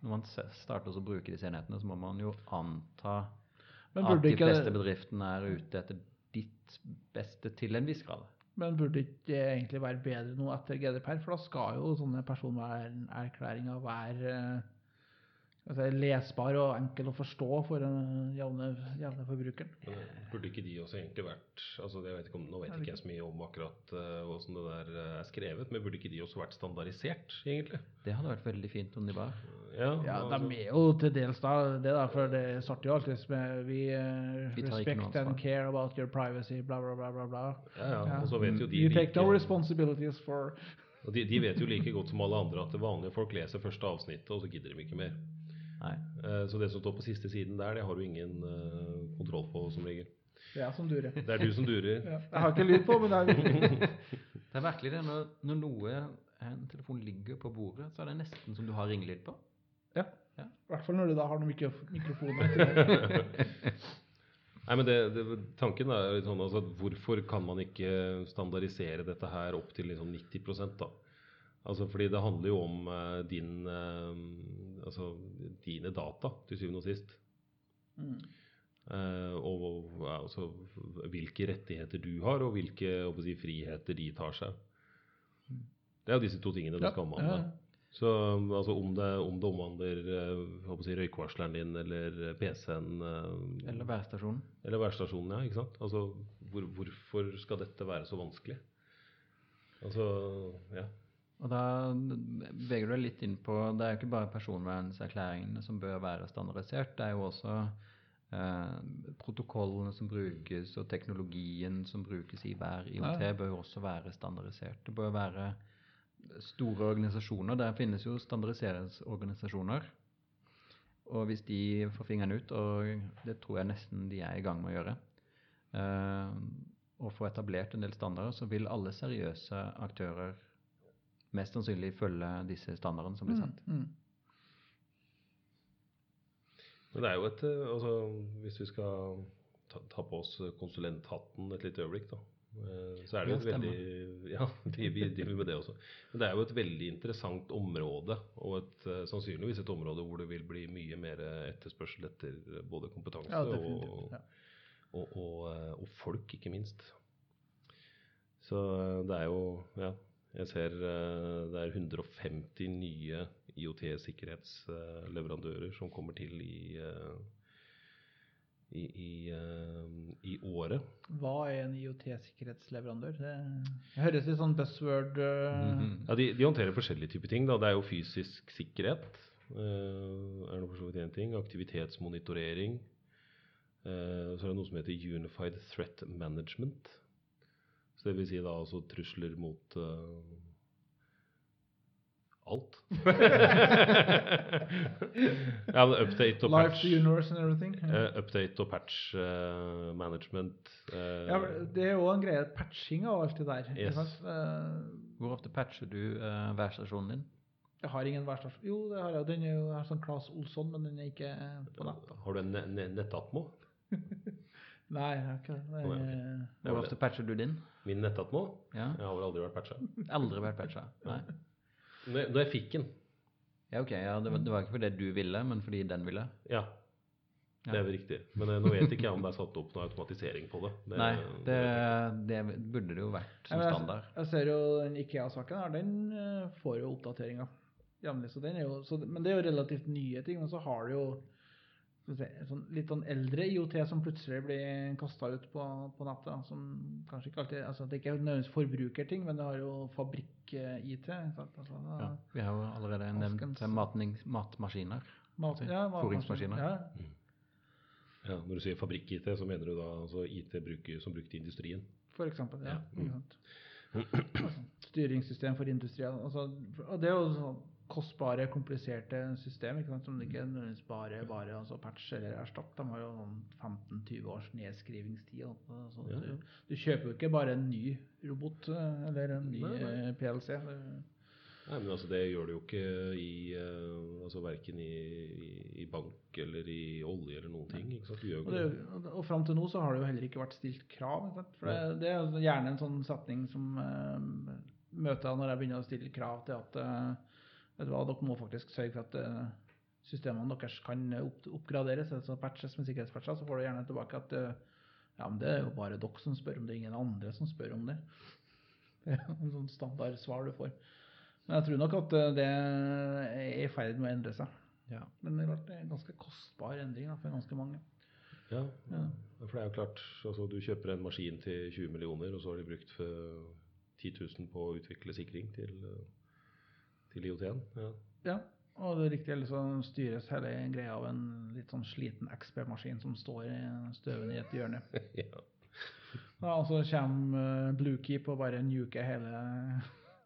Speaker 4: Når man starter å bruke disse enhetene, så må man jo anta at de fleste bedriftene er ute etter ditt beste til en viss grad.
Speaker 3: Men burde ikke egentlig være bedre nå etter GDPR? For da skal jo sånne personvernerklæringer være eh, skal jeg si, lesbar og enkel å forstå for den jevne, jevne forbrukeren.
Speaker 2: Men eh, burde ikke de også egentlig vært altså jeg vet ikke om, Nå vet ikke jeg så mye om akkurat uh, hvordan det der eh, er skrevet, men burde ikke de også vært standardisert, egentlig?
Speaker 4: Det hadde vært veldig fint om de var.
Speaker 2: Ja,
Speaker 3: Ja,
Speaker 2: altså-
Speaker 3: de er jo til dels da, det da, for det starter jo alltid med vi uh,
Speaker 4: Vi
Speaker 3: respect and care about your privacy, bla, bla, bla, bla, bla.
Speaker 2: ja, ja, og så vet jo de
Speaker 3: You take no responsibilities for
Speaker 2: og de, de vet jo like godt som alle andre at det vanlige folk leser første avsnittet, og så gidder de ikke mer.
Speaker 4: Nei.
Speaker 2: Eh, så det som står på siste siden der, det har du ingen eh, kontroll på som regel.
Speaker 3: Det er som durer.
Speaker 2: Det er du som durer.
Speaker 3: Ja. Jeg har ikke lyd på, men det er
Speaker 4: Det er virkelig det. Når, når noe, en telefon ligger på bordet, så er det nesten som du har ringelyd på.
Speaker 3: Ja. I hvert fall når du da har noen mikro mikrofoner.
Speaker 2: Nei, men det, det, Tanken er litt sånn altså, at hvorfor kan man ikke standardisere dette her opp til liksom 90% da? Altså, fordi det handler jo om uh, din, uh, altså, dine data, til syvende og sist.
Speaker 3: Mm.
Speaker 2: Uh, og altså, hvilke rettigheter du har, og hvilke si, friheter de tar seg. Det er jo disse to tingene du
Speaker 3: Ja,
Speaker 2: skal omhandle. Så altså, om, det, om det omhandler si, røykvarsleren din eller PC-en
Speaker 4: Eller værstasjonen.
Speaker 2: eller værstasjonen, ja. ikke sant? Altså, hvor, hvorfor skal dette være så vanskelig? Altså, ja.
Speaker 4: Og da beveger du deg litt inn på Det er jo ikke bare personvernerklæringene som bør være standardisert. Det er jo også eh, protokollene som brukes, og teknologien som brukes i hver IOT,
Speaker 3: Ja.
Speaker 4: bør jo også være standardisert. Det bør være store organisasjoner. Der finnes jo standardiseringsorganisasjoner. Og hvis de får fingeren ut, og det tror jeg nesten de er i gang med å gjøre, eh, og få etablert en del standarder, så vil alle seriøse aktører mest sannsynlig følge disse standardene som blir sendt.
Speaker 3: Mm.
Speaker 2: Men det er jo et eh, altså, Hvis vi skal ta, ta på oss konsulenthatten et lite øyeblikk, da. eh, Så er det jo et veldig Ja, vi, vi driver med det også. Men det er jo et veldig interessant område, og et, eh, sannsynligvis et område hvor det vil bli mye mer etterspørsel etter både kompetanse
Speaker 3: Ja,
Speaker 2: og, og, og, og folk, ikke minst. Så det er jo Ja, jeg ser eh, det er 150 nye IOT-sikkerhetsleverandører som kommer til i, eh, i, i, eh, i året.
Speaker 3: Hva er en IOT-sikkerhetsleverandør? Det høres litt sånn buzzword uh,
Speaker 4: -hmm.
Speaker 2: Ja, de, de håndterer forskjellige typer ting. Da. Det er jo fysisk sikkerhet. er noe for så vidt én ting. Aktivitetsmonitorering. Så er det noe som heter Unified Threat Management. Så det vil si da altså trusler mot eh, alt. ja, men update og
Speaker 3: Life,
Speaker 2: patch.
Speaker 3: universe and everything. Ja.
Speaker 2: eh, update og patch uh, management. Uh,
Speaker 3: Ja, men det er jo en greie, patching og alt det der.
Speaker 2: Yes.
Speaker 3: Eh,
Speaker 4: Hvor ofte patcher du uh, værstasjonen din?
Speaker 3: Jeg har ingen værstasjon. Jo, det har jeg. Den er jo jeg har sånn Claes Olsson, men den er ikke på nett.
Speaker 2: Har du en ne ne nettatmo?
Speaker 3: Nei, jeg har ikke det.
Speaker 2: ja,
Speaker 3: er-
Speaker 4: Hvor ofte patcher du din?
Speaker 2: Min nettatmo?
Speaker 4: Ja,
Speaker 2: Jeg har vel aldri vært patcha.
Speaker 4: Aldri vært patcha? Nei.
Speaker 2: Når når jeg fikk den,
Speaker 4: Ja, ok, ja, det, var, det var ikke fordi du ville, men fordi den ville?
Speaker 2: ja. Det er vel riktig. Men eh, nå vet ikke jeg om det er satt opp noe automatisering på det. det
Speaker 4: Nei, det, det burde det jo vært som
Speaker 3: men jeg-
Speaker 4: standard.
Speaker 3: Jeg ser jo den IKEA-saken her, den eh, får jo oppdateringer jevnlig. Så den er jo, så, men det er jo relativt nye ting. Men så har du jo sånn, litt sånn eldre IOT som plutselig blir kasta ut på, på nettet. Som kanskje ikke alltid altså Det er ikke nødvendigvis forbrukerting, men det har jo fabrikk-IT. Altså,
Speaker 4: Ja, vi har jo allerede nevnt matning, matmaskiner.
Speaker 3: mat, ja, mat-
Speaker 4: Fôringsmaskiner.
Speaker 3: Ja,
Speaker 2: Ja, når du sier fabrikk-IT, så mener du da altså IT bruker, som brukt i industrien?
Speaker 3: for eksempel. Ja,
Speaker 2: Ja.
Speaker 3: Mm. Altså, styringssystem for industrien. Altså, og det er jo sånn kostbare, kompliserte system ikke sant? som ikke nødvendigvis bare bare altså patch eller erstatt. De har jo sånn 15-20 års nedskrivingstid. og Så
Speaker 2: Ja.
Speaker 3: du, du kjøper jo ikke bare en ny robot eh, eller en ny
Speaker 2: Nei, nei.
Speaker 3: eh, PLC.
Speaker 2: Nei, men altså Det gjør du jo ikke i uh, altså Verken i, i, bank eller i olje eller noen ting. ikke sant?
Speaker 3: Og, det,
Speaker 2: det.
Speaker 3: og, fram til nå så har det jo heller ikke vært stilt krav. For det, det er gjerne en sånn setning som uh, møter jeg når jeg begynner å stille krav til at eh, hva, dere må faktisk sørge for at eh, systemene deres kan opp, oppgraderes, altså patches med sikkerhetspatcher. Så får du gjerne tilbake at eh, ja, men det er jo bare dere som spør om det, ingen andre som spør om det. Det er en sånn standard svar du får. Men jeg tror nok at eh, det er i ferd med å endre seg.
Speaker 4: Ja.
Speaker 3: Men det er klart det er en ganske kostbar endring da, for ganske mange.
Speaker 2: Ja,
Speaker 3: Ja.
Speaker 2: For det er jo klart, altså Du kjøper en maskin til 20 millioner, og så har de brukt 10 000 på å utvikle sikring til, til IOT-en. Ja.
Speaker 3: Ja, og det er riktig, eller så styres hele greia av en litt sånn sliten XP-maskin som står i støven i et hjørne.
Speaker 2: ja.
Speaker 3: Ja, og så kommer uh, Bluekeep og bare nuker hele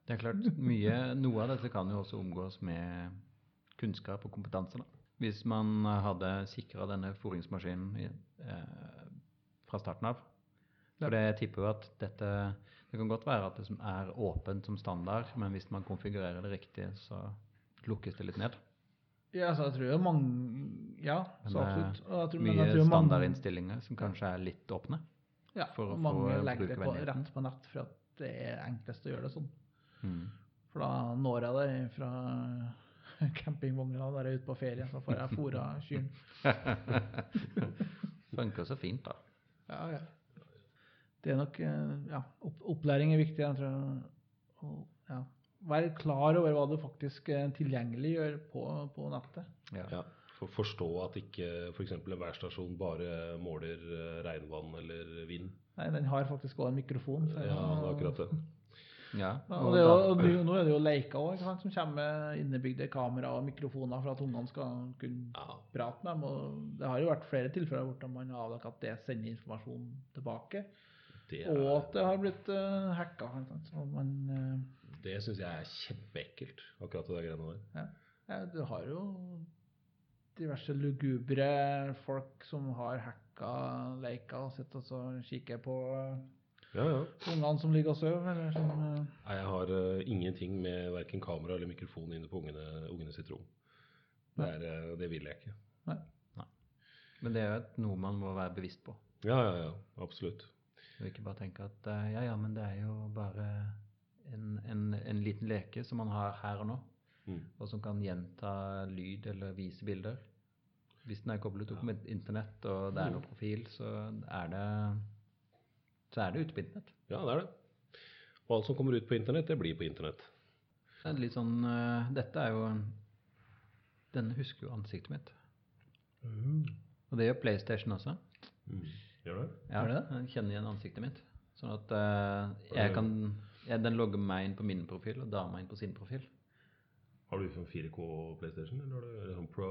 Speaker 4: Det er klart, mye, noe av dette kan jo også omgås med kunnskap og kompetanse. Da. Hvis man hadde sikra denne fôringsmaskinen i, eh, fra starten av. For det tipper jo at dette Det kan godt være at det er åpent som standard, men hvis man konfigurerer det riktig, så lukkes det litt ned.
Speaker 3: Ja, så jeg tror jo mange Ja, så absolutt. Tror,
Speaker 4: Mye standardinnstillinger som kanskje er litt åpne.
Speaker 3: Ja,
Speaker 4: for å
Speaker 3: mange legger det på,
Speaker 4: rent
Speaker 3: rett på nett for at det er enklest å gjøre det sånn.
Speaker 4: Mm.
Speaker 3: For da når jeg det fra campingvogna der jeg er ute på ferie, så får jeg fôra kyrne.
Speaker 4: Funker så fint, da.
Speaker 3: Ja, ja. Det er nok eh, Ja, opplæring er viktig. Jeg tror, og, ja, være klar over hva du faktisk eh, tilgjengeliggjør på, på nettet.
Speaker 4: Ja.
Speaker 2: Ja, for forstå at ikke f.eks. en værstasjon bare måler eh, regnvann eller vind.
Speaker 3: Nei, den har faktisk også en mikrofon. så-
Speaker 2: Ja, det er akkurat det.
Speaker 4: Ja,
Speaker 3: Ja,
Speaker 4: og
Speaker 3: det er jo, og nå- nå er det jo leker òg, som kommer med innebygde kamera og mikrofoner for at ungene skal kunne
Speaker 2: Ja,
Speaker 3: prate med dem. Og det har jo vært flere tilfeller hvor man har avdekket at det sender informasjon tilbake.
Speaker 2: Det
Speaker 3: Og
Speaker 2: er,
Speaker 3: at det har blitt uh, hacka. Så man, uh,
Speaker 2: det syns jeg er kjempeekkelt, akkurat det greiene der.
Speaker 3: ja, du har jo diverse lugubre folk som har hacka leika og sitter og så kikker på eh,
Speaker 2: Ja, ja.
Speaker 3: ungene som ligger og sover. Eller eh,
Speaker 2: Nei, jeg har uh, ingenting med verken kamera eller mikrofon inne på ungene, ungene sitt rom. Det, er, uh, det vil jeg ikke.
Speaker 4: Men det er jo noe man må være bevisst på.
Speaker 2: Ja, ja, ja. Absolutt.
Speaker 4: Og ikke bare tenke at eh, ja, ja, men det er jo bare en, en, en liten leke som man har her og nå,
Speaker 2: Mm.
Speaker 4: og som kan gjenta lyd eller vise bilder. Hvis den er koblet opp med internett og det er noe profil, så er det så er det ute på internett.
Speaker 2: Ja, det er det. Og alt som kommer ut på internett, det blir på internett.
Speaker 4: Det er litt sånn uh, Dette er jo Denne husker jo ansiktet mitt. Og det gjør PlayStation også.
Speaker 2: Mm. Gjør det?
Speaker 4: Ja,
Speaker 3: Gjør det
Speaker 4: Jeg kjenner igjen ansiktet mitt. Sånn at uh, jeg kan ja, Den logger meg inn på min profil, og dama inn på sin profil.
Speaker 2: Har du sånn 4K PlayStation, eller er du sånn Pro?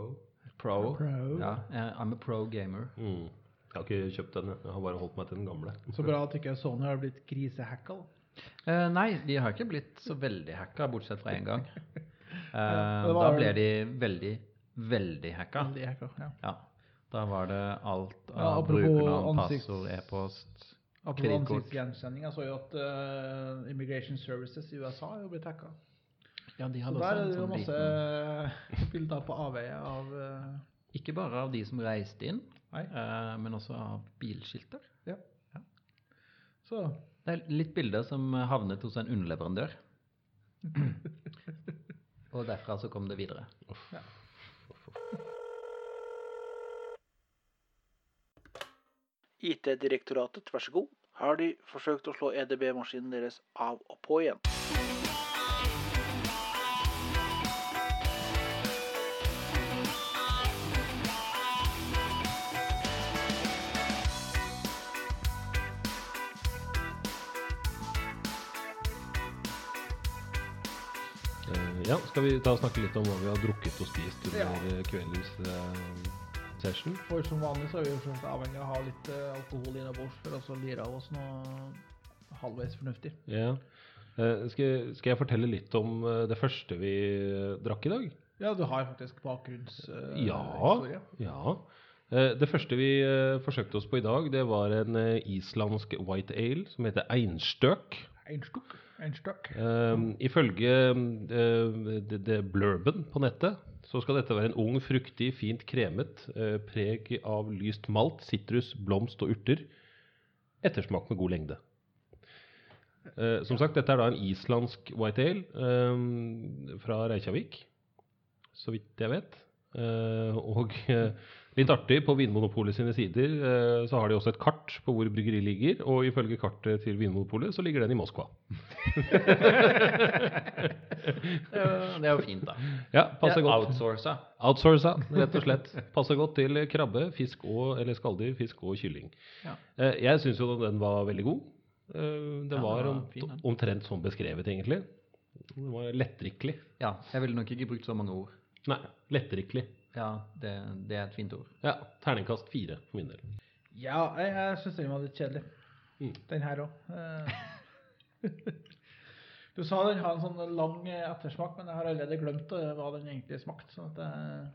Speaker 4: Pro.
Speaker 3: Pro.
Speaker 4: Ja, jeg- I'm a pro gamer.
Speaker 2: Mm. Jeg har ikke kjøpt den, jeg. jeg har bare holdt meg til den gamle.
Speaker 3: Så bra at ikke Sony har blitt grisehacka. da.
Speaker 4: Eh, nei, de har ikke blitt så veldig hacka, bortsett fra én gang. Uh,
Speaker 3: Ja,
Speaker 4: Da ble de veldig, veldig hacka.
Speaker 3: Veldig hacka, ja.
Speaker 4: Ja. Da var det alt av
Speaker 3: ja,
Speaker 4: brukernavn, passord, e-post
Speaker 3: Apropos
Speaker 4: Kredittkort.
Speaker 3: ansiktsgjenkjenning. Jeg så jo at uh, Immigration Services i USA er jo blitt hacka.
Speaker 4: Ja, de
Speaker 3: Så der er det jo
Speaker 4: sånn
Speaker 3: masse
Speaker 4: liten
Speaker 3: bilder på avveie av uh...
Speaker 4: Ikke bare av de som reiste inn,
Speaker 3: Nei.
Speaker 4: eh, men også av bilskilter.
Speaker 3: Så
Speaker 4: Det er litt bilder som havnet hos en underleverandør. Og derfra så kom det videre.
Speaker 1: IT-direktoratet, vær så god. Har de forsøkt å slå EDB-maskinen deres av og på igjen?
Speaker 2: Eh, ja, skal vi ta og snakke litt om hva vi har drukket og spist under
Speaker 3: Ja.
Speaker 2: kveldens eh, session?
Speaker 3: for som vanlig så er vi jo avhengig av å ha litt eh, alkohol innabords for oss å lire av oss noe halvveis fornuftig.
Speaker 2: Ja. Eh, skal, skal jeg fortelle litt om eh, det første vi eh, drakk i dag?
Speaker 3: Ja, du har faktisk
Speaker 2: Ja.
Speaker 3: bakgrunnshistorie.
Speaker 2: ja. Eh, det første vi eh, forsøkte oss på i dag, det var en eh, islandsk white ale som heter Einstøk.
Speaker 3: Einstøk?
Speaker 2: Einstøk. Ifølge det, det blurben på nettet så skal dette være en ung, fruktig, fint kremet, uh, preg av lyst malt, sitrus, blomst og urter. Ettersmak med god lengde. Uh, som sagt, dette er da en islandsk white ale um, fra Reykjavik, så vidt jeg vet. Og litt artig, på Vinmonopolet sine sider uh, så har de også et kart på hvor bryggeriet ligger, og ifølge kartet til Vinmonopolet så ligger den i Moskva.
Speaker 4: Det er jo- det fint, da.
Speaker 2: Ja, passer
Speaker 4: Det er
Speaker 2: godt.
Speaker 4: Outsourca.
Speaker 2: Outsourca, rett og slett. Passer godt til krabbe, fisk og, eller skalldyr, fisk og kylling.
Speaker 4: Ja.
Speaker 2: Eh, jeg syns jo den var veldig god. Det den
Speaker 4: Ja,
Speaker 2: var omtrent som beskrevet, egentlig. Det var lettdrikkelig.
Speaker 4: Ja, jeg ville nok ikke brukt så mange ord.
Speaker 2: Nei, lettdrikkelig.
Speaker 4: Ja, det, det er et fint ord.
Speaker 2: Ja, terningkast fire for min del.
Speaker 3: Ja, jeg, jeg syns den var litt kjedelig.
Speaker 2: Mm.
Speaker 3: Den her òg. Du sa den har en sånn lang eh, ettersmak, men jeg har allerede glemt eh, hva den egentlig smakte. Sånn at jeg,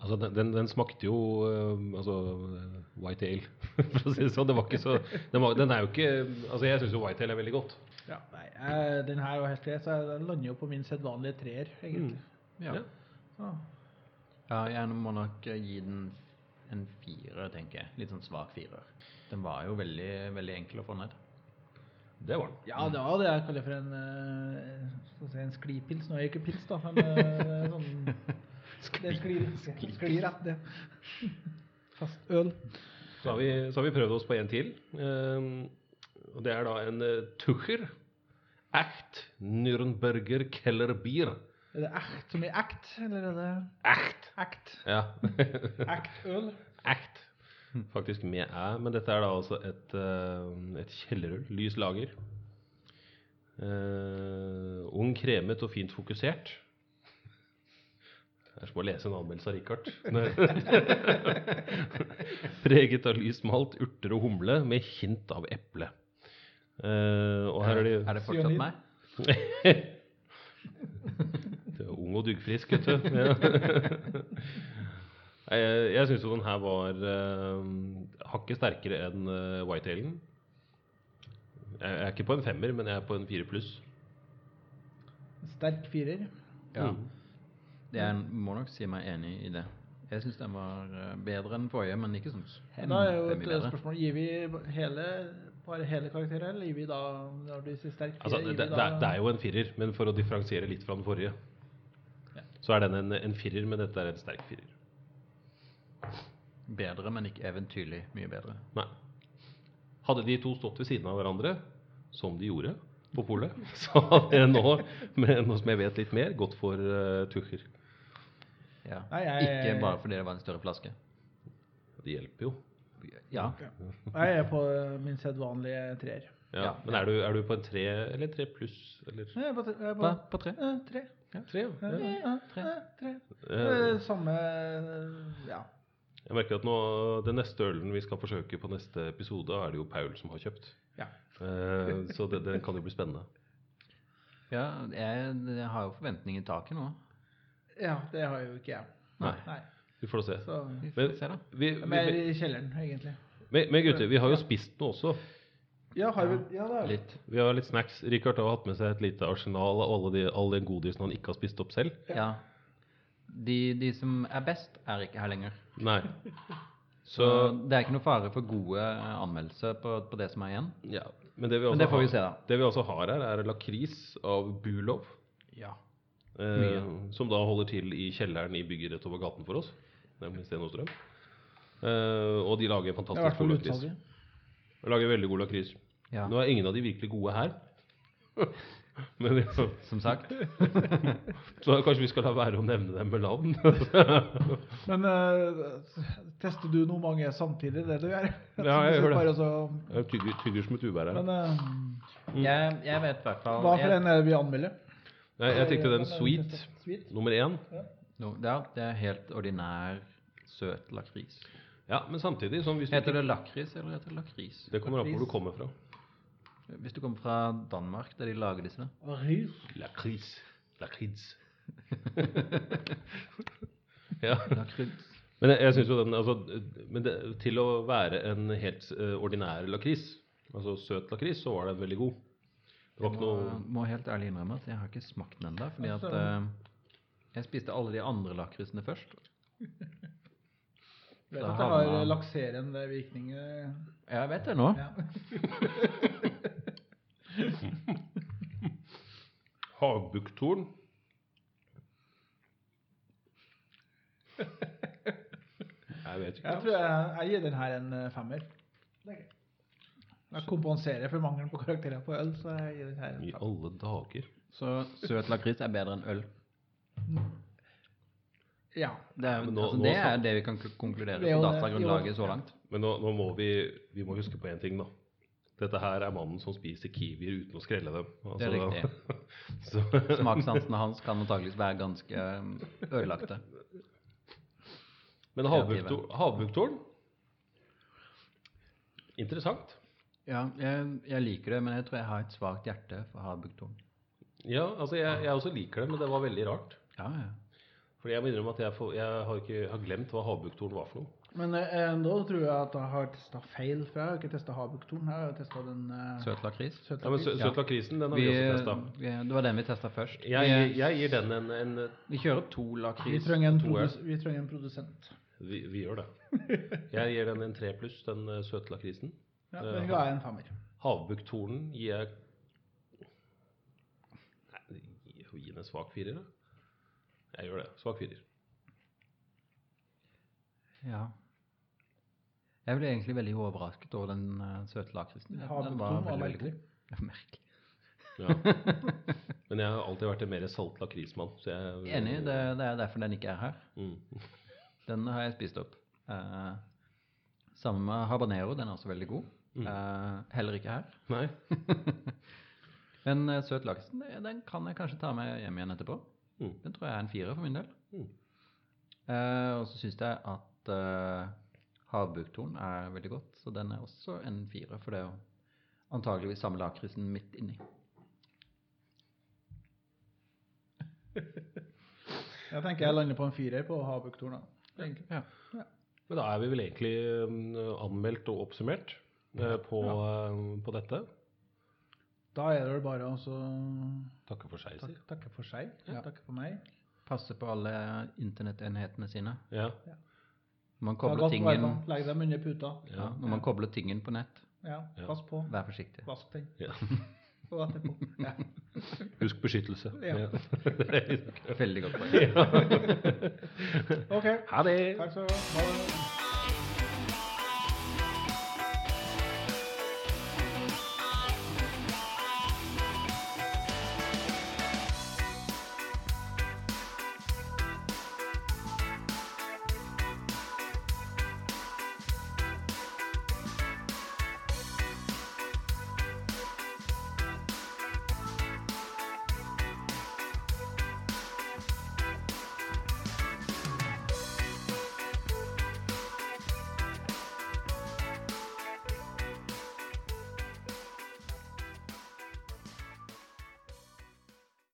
Speaker 2: Altså, den, den, den smakte jo uh, altså, eh, white ale, for å si det sånn. Det var ikke så Den, var, den er jo ikke Altså, jeg syns jo white ale er veldig godt.
Speaker 3: ja, nei, jeg, den her var helt grei, så jeg- den lander jo på min sedvanlige treer, egentlig.
Speaker 4: Ja.
Speaker 2: Ja.
Speaker 4: Ja, jeg må nok eh, gi den en firer, tenker jeg. Litt sånn svak firer. Den var jo veldig, veldig enkel å få ned.
Speaker 2: Det var den.
Speaker 3: ja, det var det jeg kaller for en, eh, si, en sklipils. Nå er det ikke pils, da, men eh, sånn Det sklir, sklir rett, det. Fast øl.
Speaker 2: Så har, vi, så har vi prøvd oss på en til. ehm, og det er da en uh, Tucher Echt Nürnberger Keller Bier.
Speaker 3: Er det echt som i act, eller er det
Speaker 2: Echt.
Speaker 3: act?
Speaker 2: Ja.
Speaker 3: Act-øl?
Speaker 2: Ekt. Faktisk med æ, men dette er da altså et, eh, et kjellerøl. Lys lager. Uh, ung, kremet og fint fokusert. Det er som å lese en anmeldelse av Richard. Preget av lys malt, urter og humle med hint av eple. Uh, og her er de
Speaker 4: Er det fortsatt meg?
Speaker 2: Er ung og duggfrisk, vet du. Ja. Jeg, jeg syns jo den her var uh, hakket sterkere enn uh, Whitehalen. Jeg, jeg er ikke på en femmer, men jeg er på en fire pluss.
Speaker 3: Sterk firer.
Speaker 4: Ja.
Speaker 2: Mm.
Speaker 4: Jeg må nok si meg enig i det. Jeg syns den var eh, bedre enn forrige, men ikke sånn
Speaker 3: Da er jo et spørsmål Gir vi hele, bare hele karakteren, eller gir vi da når du sier sterk firer?
Speaker 2: Altså, det, det, det er- er jo en firer, men for å differensiere litt fra den forrige. Så er den en, en firer, men dette er en sterk firer.
Speaker 4: Bedre, men ikke eventyrlig mye bedre.
Speaker 2: Nei. Hadde de to stått ved siden av hverandre, som de gjorde på polet, så hadde jeg nå, med, nå som jeg vet litt mer, gått for uh, Tucher.
Speaker 4: Ja.
Speaker 3: Nei, jeg-
Speaker 4: Ikke bare fordi det var en større flaske.
Speaker 2: Det hjelper jo.
Speaker 4: Ja.
Speaker 3: Jeg er på min sedvanlige treer.
Speaker 2: Ja,
Speaker 4: Ja,
Speaker 2: men er du, er du på en tre eller tre pluss? Eller
Speaker 3: Jeg er på, tre- jeg er på,
Speaker 4: På, på tre?
Speaker 3: eh, tre.
Speaker 2: Tre?
Speaker 3: Ja,
Speaker 2: Ja.
Speaker 3: ja,
Speaker 4: tre.
Speaker 3: tre.
Speaker 2: Eh,
Speaker 3: Eh, Samme Ja.
Speaker 2: Jeg merker at nå, den neste ølen vi skal forsøke på neste episode, er det jo Paul som har kjøpt.
Speaker 3: Ja.
Speaker 2: Eh, så det, den kan jo bli spennende.
Speaker 4: Ja, jeg, jeg har jo forventninger i taket nå.
Speaker 3: ja, det har jo ikke jeg.
Speaker 2: Nei.
Speaker 3: Nei.
Speaker 2: Vi får da se.
Speaker 3: Så
Speaker 4: Vi får
Speaker 2: Men,
Speaker 4: se, da.
Speaker 2: vi, vi,
Speaker 3: Mer i kjelleren, egentlig.
Speaker 2: men, men gutter, vi har jo spist noe også.
Speaker 3: Ja, har vi Ja, det har.
Speaker 4: Litt.
Speaker 2: Vi har litt snacks. Richard har hatt med seg et lite arsenal av alle de, all den godisen han ikke har spist opp selv.
Speaker 4: Ja. De, de som er best, er ikke her lenger.
Speaker 2: Nei.
Speaker 4: Så
Speaker 2: Så
Speaker 4: det er ikke noe fare for gode anmeldelser på, på det som er igjen.
Speaker 2: ja. Men det vi, også
Speaker 4: Men det får vi se, da.
Speaker 2: det vi også har her, er lakris av Bulov.
Speaker 4: Ja.
Speaker 2: Eh, som da holder til i kjelleren i bygget rett over gaten for oss, nemlig Sten Strøm. Eh, og de lager
Speaker 3: er
Speaker 2: fantastisk god lakris. De lager veldig god lakris.
Speaker 4: Ja.
Speaker 2: Nå er ingen av de virkelig gode her. Men ja,
Speaker 4: Som sagt.
Speaker 2: så kanskje vi skal la være å nevne dem med navn.
Speaker 3: Men uh, tester du noe mange samtidig, det du gjør?
Speaker 2: Ja, jeg gjør det.
Speaker 3: Bare så,
Speaker 2: Jeg tygger, tygger som et uvær her.
Speaker 3: men eh,
Speaker 4: Jeg, jeg vet i hvert fall
Speaker 3: hva for
Speaker 4: jeg-
Speaker 3: en er det vi anmelder?
Speaker 2: Nei, jeg tenkte den sweet?
Speaker 3: Sweet?
Speaker 2: nummer én.
Speaker 4: No, ja, det er helt ordinær søt lakris.
Speaker 2: Ja, men samtidig sånn hvis du
Speaker 4: Heter det lakris eller heter det lakris?
Speaker 2: Det kommer an på hvor du kommer fra.
Speaker 4: Hvis du kommer fra Danmark, der de lager disse.
Speaker 3: Lakris.
Speaker 2: Lakris. Lakris. ja.
Speaker 4: Lakris.
Speaker 2: Men jeg, jeg synes jo den altså, men det, Til å være en helt uh, ordinær lakris, altså søt lakris, så var den veldig god. Det var
Speaker 4: Jeg
Speaker 2: ikke
Speaker 4: må,
Speaker 2: noe
Speaker 4: må helt ærlig innrømme at jeg har ikke smakt den ennå. Fordi at eh, jeg spiste alle de andre lakrisene først.
Speaker 3: Vet at det
Speaker 4: har
Speaker 3: lakserende virkninger.
Speaker 4: Jeg vet det nå.
Speaker 3: Ja.
Speaker 2: Havbukktorn. Jeg vet ikke.
Speaker 3: Jeg tror jeg, jeg gir den her en eh, femmer. Er. Jeg kompenserer for mangelen på karakterer på øl, så jeg gir den her en
Speaker 2: I
Speaker 3: femmer.
Speaker 2: alle dager.
Speaker 4: Så søt lakris er bedre enn øl.
Speaker 3: Ja.
Speaker 4: Det er,
Speaker 2: nå-
Speaker 4: altså,
Speaker 2: nå
Speaker 4: det, er det vi kan konkludere
Speaker 3: er
Speaker 4: på datagrunnlaget så
Speaker 3: ja.
Speaker 4: langt.
Speaker 2: Men nå, nå må vi, vi må huske på én ting, da. Dette her er mannen som spiser kiwier uten å skrelle dem.
Speaker 4: Det er
Speaker 2: Altså,
Speaker 4: riktig.
Speaker 2: så,
Speaker 4: Smakssansene hans kan antakeligvis være ganske um, ødelagte.
Speaker 2: men havbuktorn Interessant.
Speaker 4: Ja, jeg, jeg liker det, men jeg tror jeg har et svakt hjerte for havbuktorn.
Speaker 2: Ja, altså jeg, jeg også liker det, men det var veldig rart.
Speaker 4: Ja, ja.
Speaker 2: Fordi jeg må innrømme at jeg, får, jeg har, ikke, har glemt hva havbuktorn var for noe.
Speaker 3: Men eh, da tror jeg at jeg har testa feil, for jeg har ikke testa havbuktorn. Jeg har testa den eh,
Speaker 4: Søt lakris.
Speaker 3: søt
Speaker 2: Ja, men sø-
Speaker 3: lakris.
Speaker 2: Søt lakrisen, den har vi,
Speaker 4: Vi,
Speaker 2: også testa.
Speaker 4: det var den vi testa først.
Speaker 2: Jeg,
Speaker 4: jeg,
Speaker 2: jeg gir den en, en
Speaker 4: vi kjører to
Speaker 3: Vi trenger, en produs vi trenger en produsent.
Speaker 2: vi, vi gjør det. Jeg gir den en tre pluss, den eh, søte lakrisen.
Speaker 3: Ja,
Speaker 2: Eh,
Speaker 3: den ga jeg en femmer.
Speaker 2: Havbuktornen gir jeg Nei, får gi den en svak firer, da. Jeg gjør det. Svak firer.
Speaker 4: Ja. Jeg ble egentlig veldig overrasket over den uh, søte lakrisen. Den var
Speaker 3: var
Speaker 4: veldig, veldig god. Ja, merkelig.
Speaker 2: Ja. Men jeg har alltid vært en mer salt lakrismann. så jeg-
Speaker 4: Enig, det, det er derfor den ikke er her.
Speaker 2: Mm.
Speaker 4: Den har jeg spist opp. Uh, sammen med habanero, den er også veldig god. Eh, heller ikke her.
Speaker 2: Nei.
Speaker 4: Men søt laks, den kan jeg kanskje ta med hjem igjen etterpå.
Speaker 2: Mm.
Speaker 4: Den tror jeg er en firer for min del.
Speaker 2: Mm.
Speaker 4: Eh, og så syns jeg at eh, havbuktorn er veldig godt, så den er også en firer. For det er jo antageligvis samme lakrisen midt inni.
Speaker 3: Jeg tenker jeg lander på en firer på havbuktorn.
Speaker 4: Ja.
Speaker 2: Men da er vi vel egentlig mm, anmeldt og oppsummert eh, på, ja. på dette.
Speaker 3: Da er det vel bare å så
Speaker 2: Takke for seg,
Speaker 3: sier takke for seg.
Speaker 4: Ja.
Speaker 3: Takke for meg.
Speaker 4: Passe på alle internettenhetene sine.
Speaker 2: Ja.
Speaker 4: Man kobler
Speaker 3: godt
Speaker 4: tingen.
Speaker 3: Legg dem under puta.
Speaker 4: ja, når man kobler tingen på nett,
Speaker 2: Ja,
Speaker 3: pass på.
Speaker 4: vær forsiktig.
Speaker 3: Vask den.
Speaker 2: ja.
Speaker 3: Og etterpå. Ja.
Speaker 2: Husk beskyttelse.
Speaker 3: Ja.
Speaker 4: Veldig godt poeng.
Speaker 3: OK.
Speaker 2: Ha det!
Speaker 3: Takk skal du ha. Ha det.